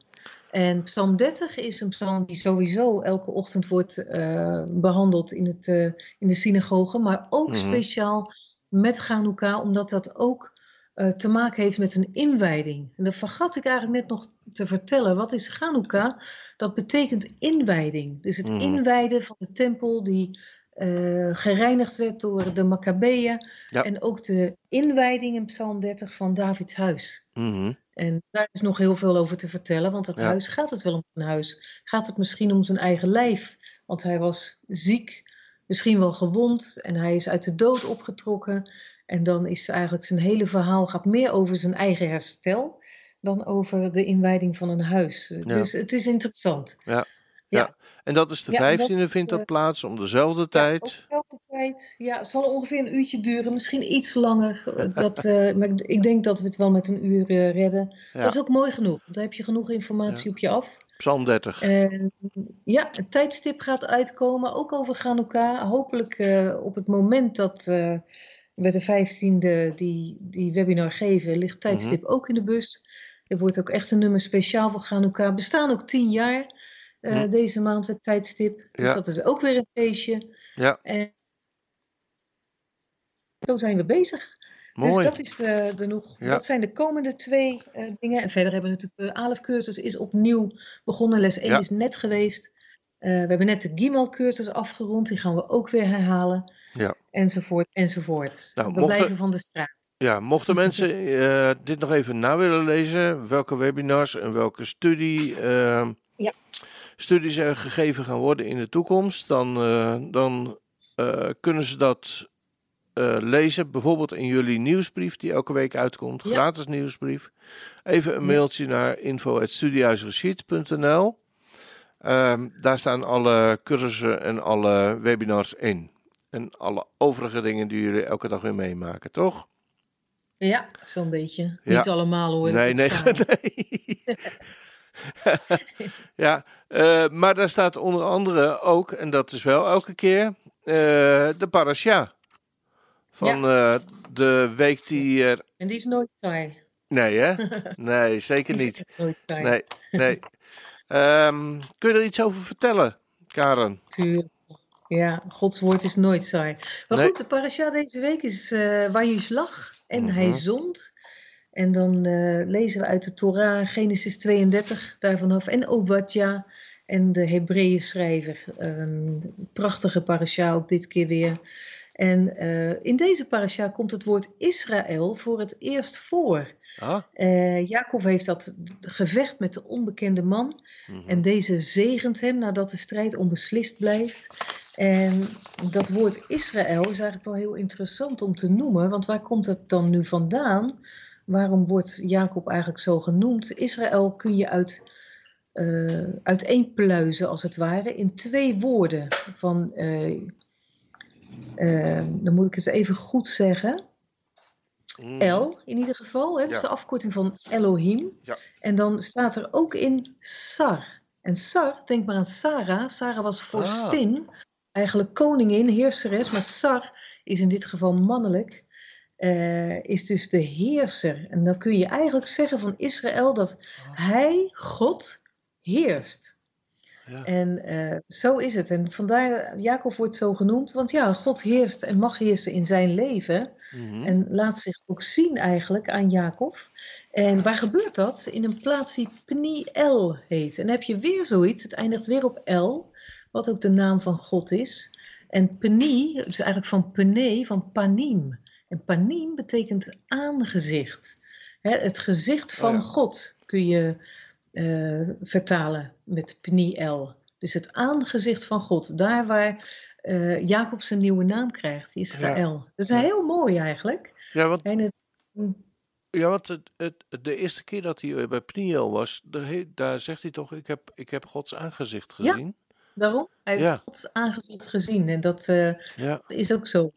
En Psalm 30 is een psalm die sowieso elke ochtend wordt eh, behandeld in, het, eh, in de synagoge. Maar ook Mhm. speciaal met Hanukkah, omdat dat ook eh, te maken heeft met een inwijding. En dat vergat ik eigenlijk net nog te vertellen. Wat is Hanukkah? Dat betekent inwijding. Dus het Mhm. inwijden van de tempel die eh, gereinigd werd door de Maccabeeën. Ja. En ook de inwijding in Psalm 30 van Davids huis. mhm, En daar is nog heel veel over te vertellen, want dat Ja. huis gaat het wel om zijn huis. Gaat het misschien om zijn eigen lijf? Want hij was ziek, misschien wel gewond en hij is uit de dood opgetrokken. En dan is eigenlijk zijn hele verhaal gaat meer over zijn eigen herstel dan over de inwijding van een huis. Dus het is interessant. Ja. Ja. En dat is de Ja, en dat, 15e vindt dat eh, plaats om dezelfde tijd. op dezelfde tijd. Ja, het zal ongeveer een uurtje duren, misschien iets langer. Eh, Dat, eh, maar ik- denk dat we het wel met een uur redden. Dat is ook mooi genoeg, want dan heb je genoeg informatie op je af. Psalm 30. En ja, het tijdstip gaat uitkomen, ook over Hanukkah. Hopelijk eh, op het moment dat eh, we de 15e die, die webinar geven, ligt tijdstip Mhm. ook in de bus. Er wordt ook echt een nummer speciaal voor Hanukkah. We bestaan ook tien jaar eh, Mhm. deze maand het tijdstip. Dus Ja. dat is ook weer een feestje. Ja. En zo zijn we bezig. Mooi. Dus dat, is de, de nog, Ja. dat zijn de komende twee eh, dingen. En verder hebben we natuurlijk de ALEF-cursus is opnieuw begonnen. Les 1 Ja. is net geweest. Eh, we hebben net de Gimel-cursus afgerond. Die gaan we ook weer herhalen. Ja. Enzovoort, enzovoort. Nou, we mochten- blijven van de straat. Ja, mochten mensen eh, dit nog even na willen lezen, welke webinars en welke studie, eh, Ja. studies er gegeven gaan worden in de toekomst, dan, eh, dan eh, kunnen ze dat eh, lezen, bijvoorbeeld in jullie nieuwsbrief die elke week uitkomt, Ja. gratis nieuwsbrief. Even een mailtje naar info.studiehuisreceipt.nl. Ehm, daar staan alle cursussen en alle webinars in. En alle overige dingen die jullie elke dag weer meemaken, toch? Ja, zo'n beetje. Ja. Niet allemaal hoor. Nee, nee, nee. ja, eh, maar daar staat onder andere ook, en dat is wel elke keer, eh, de parasha. Van eh, de week die er... En die is nooit saai. Nee, hè? Nee, zeker Die is niet. nooit saai. Nee, nee. Ehm, kun je er iets over vertellen, Karen? Tuurlijk. Ja, Gods woord is nooit saai. Maar Nee. goed, de parasha deze week is eh waar je lag en Mhm. hij zond. En dan eh, lezen we uit de Torah, Genesis 32, daarvan af. En Obadja en de Hebreeën schrijver. Ehm, prachtige parasha ook dit keer weer. En eh, in deze parasha komt het woord Israël voor het eerst voor. Ah, Eh, Jacob heeft dat gevecht met de onbekende man. mhm. En deze zegent hem nadat de strijd onbeslist blijft. En dat woord Israël is eigenlijk wel heel interessant om te noemen, want waar komt het dan nu vandaan? Waarom wordt Jacob eigenlijk zo genoemd? Israël kun je uit, eh uiteenpluizen, als het ware, in twee woorden. Van, eh, eh, dan moet ik het even goed zeggen. Mhm. El in ieder geval. Hè? Dat is de afkorting van Elohim. Ja. En dan staat er ook in Sar. En Sar, denk maar aan Sarah. Sarah was vorstin, eigenlijk koningin, heerseres. Maar Sar is in dit geval mannelijk. eh, is dus de heerser. En dan kun je eigenlijk zeggen van Israël dat hij, God, heerst. Ja. En eh, zo is het. En vandaar, Jacob wordt zo genoemd. Want ja, God heerst en mag heersen in zijn leven. Mhm. En laat zich ook zien eigenlijk aan Jacob. En waar gebeurt dat? In een plaats die Pniel heet. En dan heb je weer zoiets, het eindigt weer op El, wat ook de naam van God is. En Pni is eigenlijk van Pene, van Panim. En Panim betekent aangezicht. Hè, het gezicht van ja. God kun je eh, vertalen met Pniel. Dus het aangezicht van God. Daar waar eh, Jacob zijn nieuwe naam krijgt, Israël. Dat is Ja. heel mooi eigenlijk. Ja, want, En het, ja, want het, het, de eerste keer dat hij bij Pniel was, daar, daar zegt hij toch, ik heb, ik heb Gods aangezicht Ja. gezien. daarom, hij heeft Ja. Gods aangezicht gezien. En dat eh, Ja, is ook zo.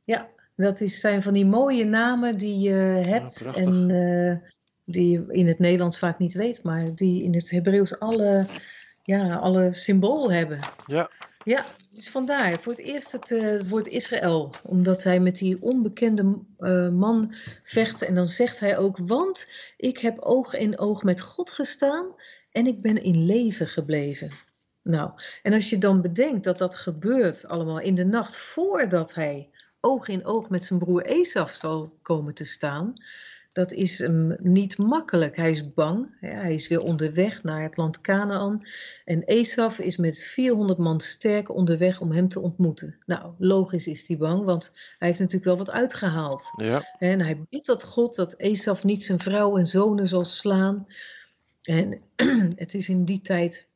Ja, dat is, zijn van die mooie namen die je hebt. en eh, die je in het Nederlands vaak niet weet, maar die in het Hebreeuws alle, ja, alle symbool hebben. ja. Ja, dus vandaar. Voor het eerst het, eh, het woord Israël. Omdat hij met die onbekende eh, man vecht. En dan zegt hij ook, want ik heb oog in oog met God gestaan en ik ben in leven gebleven. Nou, en als je dan bedenkt dat dat gebeurt allemaal in de nacht voordat hij oog in oog met zijn broer Esaf zal komen te staan, dat is hem niet makkelijk. Hij is bang. Hij is weer onderweg naar het land Canaan. En Esaf is met 400 man sterk onderweg om hem te ontmoeten. Nou, logisch is hij bang, want hij heeft natuurlijk wel wat uitgehaald. ja. En hij bidt tot God dat Esaf niet zijn vrouw en zonen zal slaan. En het is in die tijd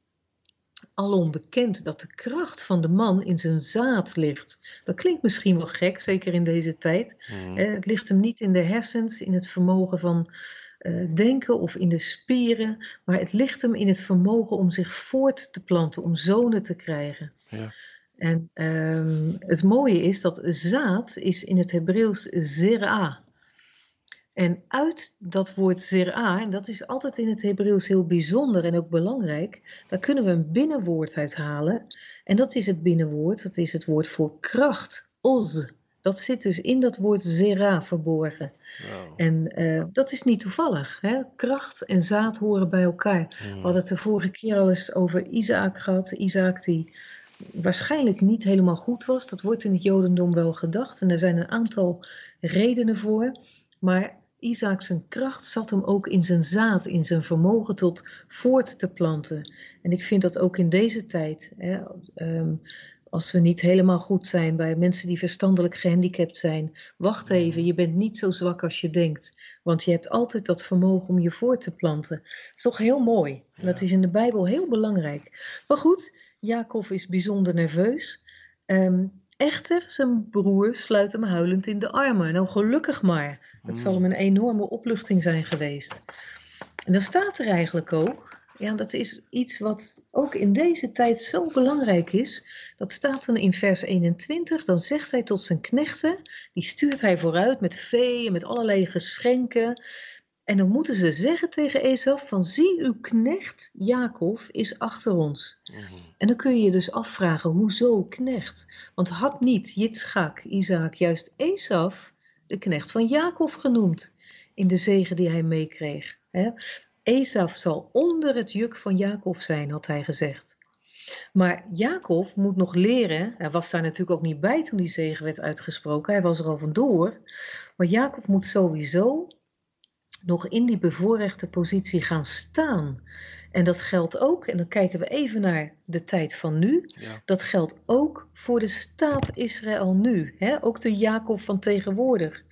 alom bekend dat de kracht van de man in zijn zaad ligt. Dat klinkt misschien wel gek, zeker in deze tijd. Mhm. Eh, Het ligt hem niet in de hersens, in het vermogen van eh, denken of in de spieren, maar het ligt hem in het vermogen om zich voort te planten, om zonen te krijgen. Ja. En ehm, het mooie is dat zaad is in het Hebreeuws zera. En uit dat woord zera, en dat is altijd in het Hebreeuws heel bijzonder en ook belangrijk, daar kunnen we een binnenwoord uithalen. En dat is het binnenwoord, dat is het woord voor kracht, oz. Dat zit dus in dat woord zera verborgen. Wow. En eh, dat is niet toevallig. Hè? Kracht en zaad horen bij elkaar. Hmm. We hadden het de vorige keer al eens over Isaac gehad. Isaac die waarschijnlijk niet helemaal goed was. Dat wordt in het Jodendom wel gedacht. En er zijn een aantal redenen voor. Maar Isaac zijn kracht zat hem ook in zijn zaad, in zijn vermogen tot voort te planten. En ik vind dat ook in deze tijd. Hè, ehm, als we niet helemaal goed zijn bij mensen die verstandelijk gehandicapt zijn. Wacht even, je bent niet zo zwak als je denkt. Want je hebt altijd dat vermogen om je voor te planten. Dat is toch heel mooi. Dat is in de Bijbel heel belangrijk. Maar goed, Jacob is bijzonder nerveus. Ehm, echter, zijn broer sluit hem huilend in de armen. Nou, gelukkig maar. Het zal hem een enorme opluchting zijn geweest. En dan staat er eigenlijk ook, ja, dat is iets wat ook in deze tijd zo belangrijk is. Dat staat dan in vers 21. Dan zegt hij tot zijn knechten, die stuurt hij vooruit met vee en met allerlei geschenken. En dan moeten ze zeggen tegen Esau van zie uw knecht Jacob is achter ons. Mhm. En dan kun je je dus afvragen, hoezo knecht? Want had niet Yitzchak, Isaac, juist Esaf, de knecht van Jacob genoemd in de zegen die hij meekreeg? Esaf zal onder het juk van Jacob zijn, had hij gezegd. Maar Jacob moet nog leren, hij was daar natuurlijk ook niet bij toen die zegen werd uitgesproken, hij was er al vandoor. Maar Jacob moet sowieso nog in die bevoorrechte positie gaan staan. En dat geldt ook, en dan kijken we even naar de tijd van nu, Ja. dat geldt ook voor de staat Israël nu, hè? ook de Jacob van tegenwoordig.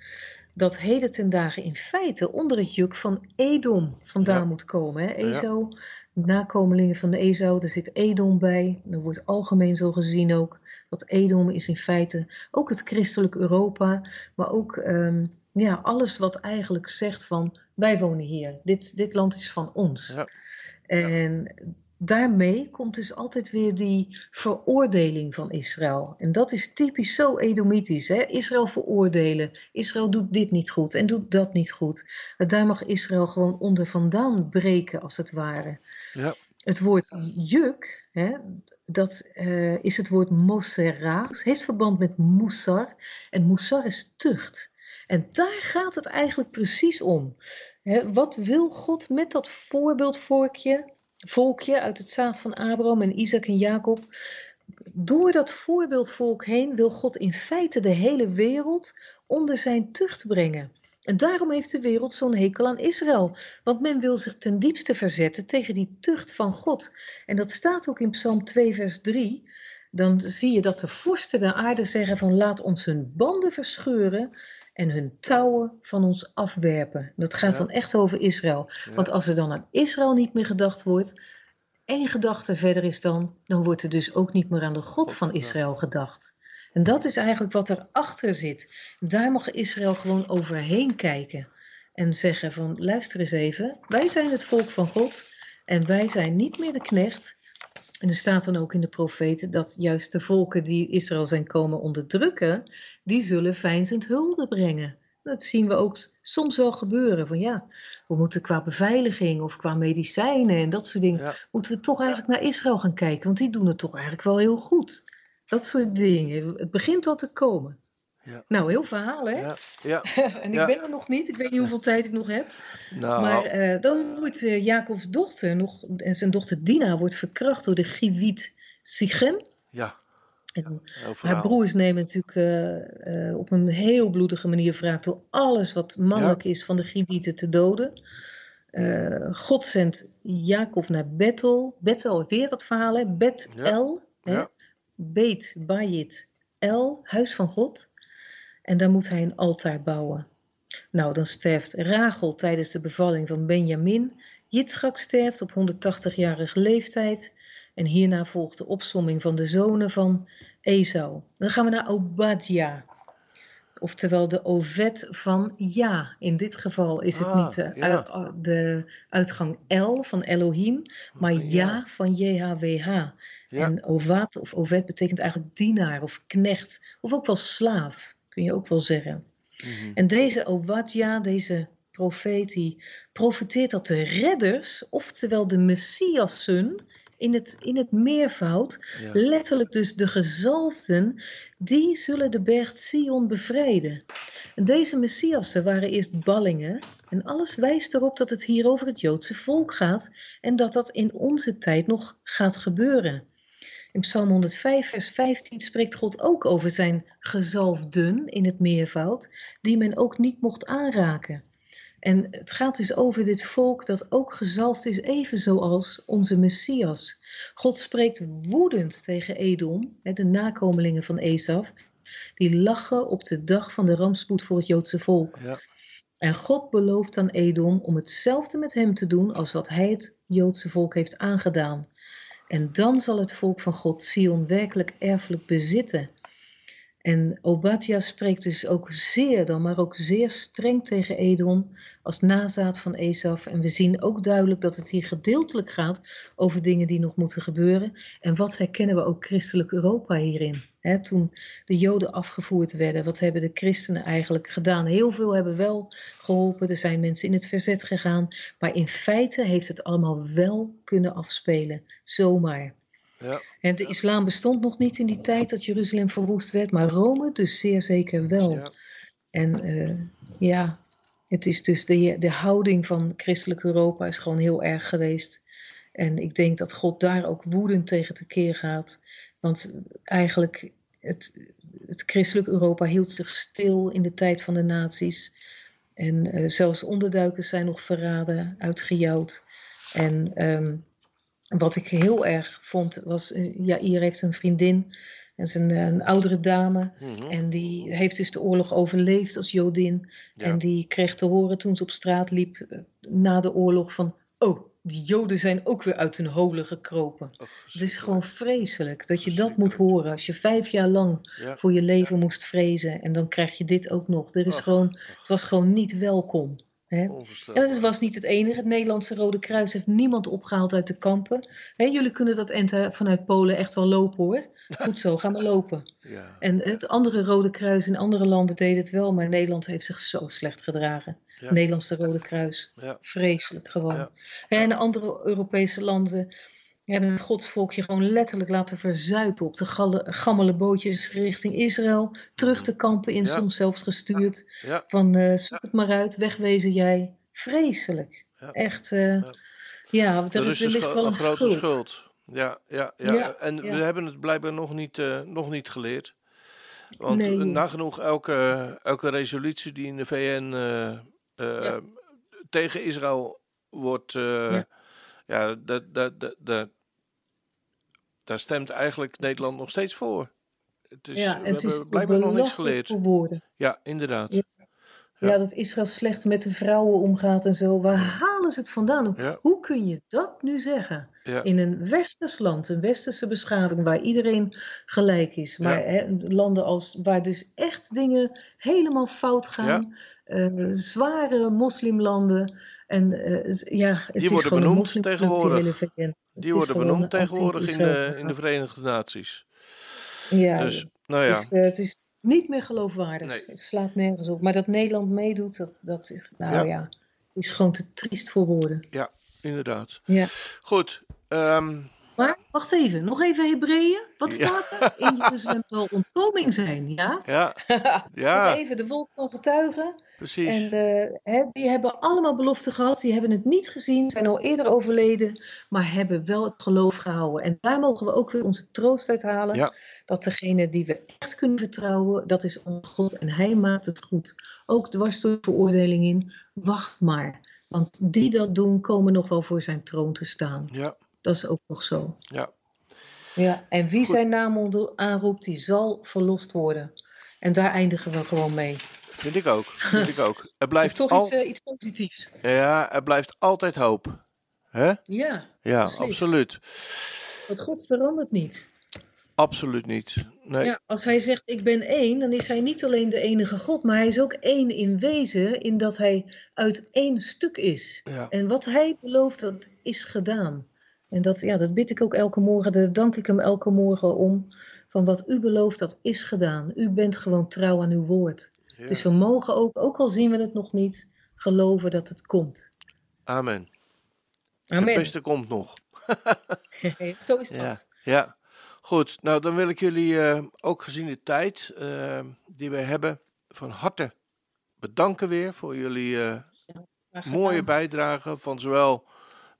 Dat heden ten dagen in feite onder het juk van Edom vandaan Ja. moet komen. Hè? Esau, nakomelingen van de Esau, er zit Edom bij. Dat wordt algemeen zo gezien ook. Dat Edom is in feite ook het christelijk Europa, maar ook ehm, ja, alles wat eigenlijk zegt van wij wonen hier, dit, dit land is van ons. Ja. En daarmee komt dus altijd weer die veroordeling van Israël. En dat is typisch zo Edomitisch. Hè? Israël veroordelen. Israël doet dit niet goed en doet dat niet goed. Daar mag Israël gewoon onder vandaan breken, als het ware. Ja. Het woord juk, hè, dat eh, is het woord mosera. Het heeft verband met moesar. En moesar is tucht. En daar gaat het eigenlijk precies om. Wat wil God met dat voorbeeldvolkje volkje uit het zaad van Abraham en Isaac en Jacob? Door dat voorbeeldvolk heen wil God in feite de hele wereld onder zijn tucht brengen. En daarom heeft de wereld zo'n hekel aan Israël. Want men wil zich ten diepste verzetten tegen die tucht van God. En dat staat ook in Psalm 2, vers 3. Dan zie je dat de vorsten der aarde zeggen van laat ons hun banden verscheuren en hun touwen van ons afwerpen. Dat gaat Ja. dan echt over Israël. Want als er dan aan Israël niet meer gedacht wordt, één gedachte verder is dan, dan wordt er dus ook niet meer aan de God van Israël gedacht. En dat is eigenlijk wat erachter zit. Daar mag Israël gewoon overheen kijken en zeggen van luister eens even, wij zijn het volk van God en wij zijn niet meer de knecht. En er staat dan ook in de profeten dat juist de volken die Israël zijn komen onderdrukken, die zullen veinzend hulde brengen. Dat zien we ook soms wel gebeuren. Van ja, we moeten qua beveiliging of qua medicijnen en dat soort dingen, Ja. moeten we toch eigenlijk naar Israël gaan kijken. Want die doen het toch eigenlijk wel heel goed. Dat soort dingen. Het begint al te komen. Ja. Nou, heel verhaal hè. Ja. ja. en ik Ja. ben er nog niet. Ik weet niet hoeveel tijd ik nog heb. Nou, Maar eh, dan wordt eh, Jacobs dochter nog, en zijn dochter Dina wordt verkracht door de Giviet Sichem. ja. En haar broers nemen natuurlijk eh, op een heel bloedige manier wraak door alles wat mannelijk is van de Givieten te doden. God zendt Jacob naar Bethel. Bethel, weer dat verhaal, hè? Bet-El. Beet, Bayit, El, huis van God. En daar moet hij een altaar bouwen. Nou, dan sterft Rachel tijdens de bevalling van Benjamin. Yitzchak sterft op 180-jarige leeftijd. En hierna volgt de opsomming van de zonen van Esau. Dan gaan we naar Obadja. Oftewel de ovet van ja. In dit geval is het Ah, niet de, ja. ui- de uitgang L van Elohim, maar Ja. ja van JHWH. Ja. En ovaat of ovet betekent eigenlijk dienaar of knecht, of ook wel slaaf, kun je ook wel zeggen. Mhm. En deze Obadja, deze profeet, die profeteert dat de redders, oftewel de Messiassen, in het, in het meervoud, Ja. letterlijk dus de gezalfden, die zullen de berg Sion bevrijden. En deze Messiassen waren eerst ballingen. En alles wijst erop dat het hier over het Joodse volk gaat en dat dat in onze tijd nog gaat gebeuren. In Psalm 105, vers 15 spreekt God ook over zijn gezalfden in het meervoud, die men ook niet mocht aanraken. En het gaat dus over dit volk dat ook gezalfd is, even zoals onze Messias. God spreekt woedend tegen Edom, de nakomelingen van Esaf, die lachen op de dag van de rampspoed voor het Joodse volk. Ja. En God belooft aan Edom om hetzelfde met hem te doen als wat hij het Joodse volk heeft aangedaan. En dan zal het volk van God Sion werkelijk erfelijk bezitten. En Obadja spreekt dus ook zeer dan, maar ook zeer streng tegen Edom als nazaat van Esaf. En we zien ook duidelijk dat het hier gedeeltelijk gaat over dingen die nog moeten gebeuren. En wat herkennen we ook christelijk Europa hierin? Toen de Joden afgevoerd werden, wat hebben de christenen eigenlijk gedaan? Heel veel hebben wel geholpen, er zijn mensen in het verzet gegaan. Maar in feite heeft het allemaal wel kunnen afspelen, zomaar. Ja. En de islam bestond nog niet in die tijd dat Jeruzalem verwoest werd, maar Rome dus zeer zeker wel. Ja. En eh, ja, het is dus de, de houding van christelijk Europa is gewoon heel erg geweest. En ik denk dat God daar ook woedend tegen tekeer gaat. Want eigenlijk, het, het christelijk Europa hield zich stil in de tijd van de nazi's. En eh, zelfs onderduikers zijn nog verraden, uitgejouwd. En ehm, wat ik heel erg vond, was, eh, Jair heeft een vriendin, en is een, een oudere dame. Mhm. En die heeft dus de oorlog overleefd als Jodin. Ja. En die kreeg te horen toen ze op straat liep eh, na de oorlog van... Oh, die Joden zijn ook weer uit hun holen gekropen. Het is gewoon vreselijk dat je dat moet horen. Als je vijf jaar lang Ja. voor je leven moest vrezen en dan krijg je dit ook nog. Er is Ach, gewoon, het was gewoon niet welkom. Hè? En onvoorstelbaar. het was niet het enige. Het Nederlandse Rode Kruis heeft niemand opgehaald uit de kampen. Hè, jullie kunnen dat ente vanuit Polen echt wel lopen hoor. Goed zo, ga maar lopen. Ja. En het andere Rode Kruis in andere landen deed het wel, maar Nederland heeft zich zo slecht gedragen. Ja. Nederlandse Rode Kruis. Ja. Vreselijk gewoon. En andere Europese landen hebben het godsvolkje gewoon letterlijk laten verzuipen op de gammele bootjes richting Israël. Terug de kampen in, Ja. soms zelfs gestuurd. Ja. Van eh, zoek het maar uit, wegwezen jij. Vreselijk. Echt, eh, ja, er, is ligt wel een een grote schuld. schuld. Ja, ja, ja. En we hebben het blijkbaar nog niet, eh, nog niet geleerd. Want Nee. nagenoeg elke, elke resolutie die in de VN tegen Israël wordt. Ja. dat, dat, dat, dat, daar stemt eigenlijk Nederland nog steeds voor. Het is, ja, we het is hebben te blijkbaar nog niks geleerd. voor woorden. Ja, inderdaad. Ja. Ja. Ja. dat Israël slecht met de vrouwen omgaat en zo. Waar halen ze het vandaan? Hoe, Ja. hoe kun je dat nu zeggen? Ja. In een westers land, een westerse beschaving waar iedereen gelijk is. Maar hè, landen als, waar dus echt dingen helemaal fout gaan. eh, zware moslimlanden. En eh, ja, het Die is worden benoemd die tegenwoordig. hele VN. Die worden benoemd tegenwoordig in de, in de Verenigde Naties. Ja, Dus, nou ja. dus, het is niet meer geloofwaardig. Nee. Het slaat nergens op. Maar dat Nederland meedoet, dat, dat nou Ja. ja. is gewoon te triest voor woorden. Inderdaad. Ja. Goed. ehm, Maar wacht even, nog even Hebreeën. Wat Ja. staat er? In Jeruzalem zal ontkoming zijn, ja? ja, ja, even, de volk van getuigen. precies. En eh, hè, die hebben allemaal beloften gehad. Die hebben het niet gezien, zijn al eerder overleden. Maar hebben wel het geloof gehouden. En daar mogen we ook weer onze troost uit halen. Ja. Dat degene die we echt kunnen vertrouwen, dat is onze God. En hij maakt het goed. Ook dwars door de veroordeling in. Wacht maar. Want die dat doen, komen nog wel voor zijn troon te staan. Ja, Dat is ook nog zo. ja, Ja, en wie Goed. zijn naam aanroept, die zal verlost worden. En daar eindigen we gewoon mee. vind ik ook. Vind ik ook. Er blijft, toch al, iets, eh, iets positiefs. ja, er blijft altijd hoop. Hè? Ja, Ja, Precies. absoluut. want God verandert niet. Absoluut niet. Nee. Ja, als hij zegt ik ben één, dan is hij niet alleen de enige God, maar hij is ook één in wezen, in dat hij uit één stuk is. Ja. En wat hij belooft, dat is gedaan. En dat, ja, dat bid ik ook elke morgen, daar dank ik hem elke morgen om. Van wat u belooft, dat is gedaan. U bent gewoon trouw aan uw woord. Ja. Dus we mogen ook, ook al zien we het nog niet, geloven dat het komt. Amen. Het Amen. beste komt nog. Zo is dat. Ja, ja. Goed, nou dan wil ik jullie eh, ook gezien de tijd eh, die we hebben van harte bedanken weer voor jullie eh, mooie bijdrage van zowel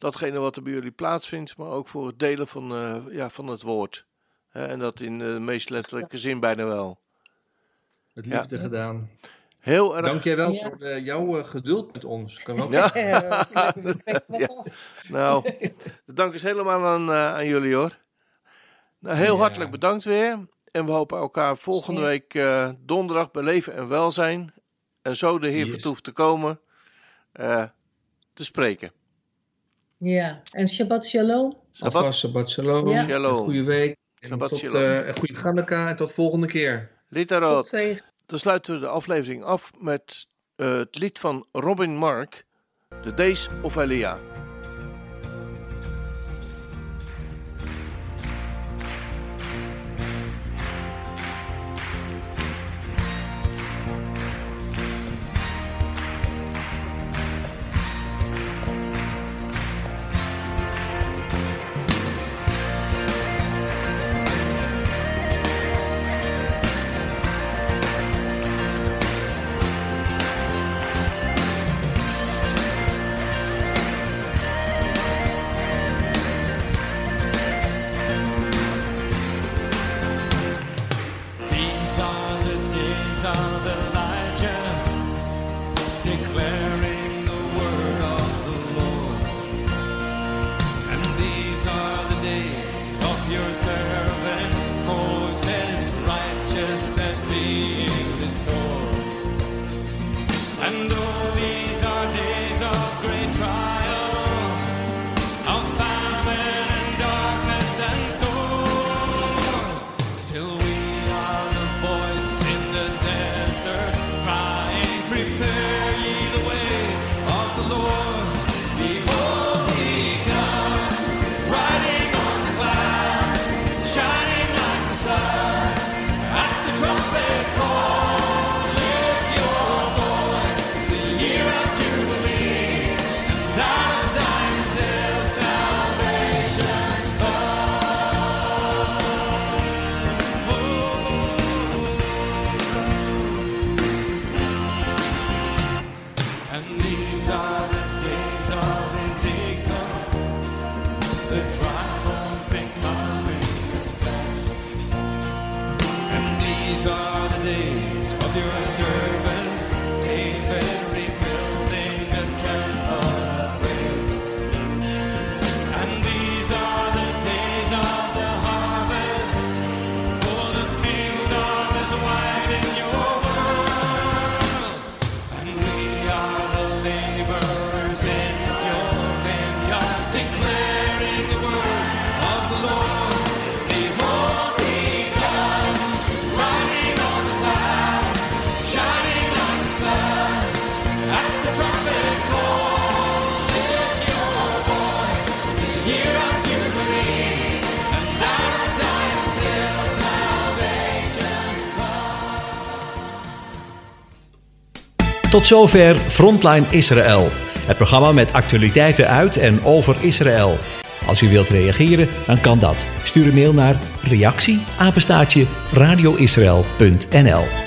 datgene wat er bij jullie plaatsvindt, maar ook voor het delen van, eh, ja, van het woord. Hè, en dat in de meest letterlijke zin bijna wel. Met Ja. liefde gedaan. Heel erg. Dank jij wel Ja. voor de- jouw eh, geduld met ons. Kan ook Ja. Nou, de dank is helemaal aan, eh, aan jullie hoor. Nou, heel Ja. hartelijk bedankt weer. En we hopen elkaar volgende week eh, donderdag bij Leven en Welzijn. En zo de Heer Yes. vertoeft te komen, eh, te spreken. Ja, en Shabbat Shalom. Shabbat, Alvast Shabbat Shalom. Ja. Shalom. Een goede week. En Shabbat tot, Shalom. eh, een goede en tot volgende keer. Litarot. Dan sluiten we de aflevering af met eh, het lied van Robin Mark, The Days of Elia. sleeping. Tot zover Frontline Israël. Het programma met actualiteiten uit en over Israël. Als u wilt reageren, dan kan dat. Stuur een mail naar reactie radioisrael.nl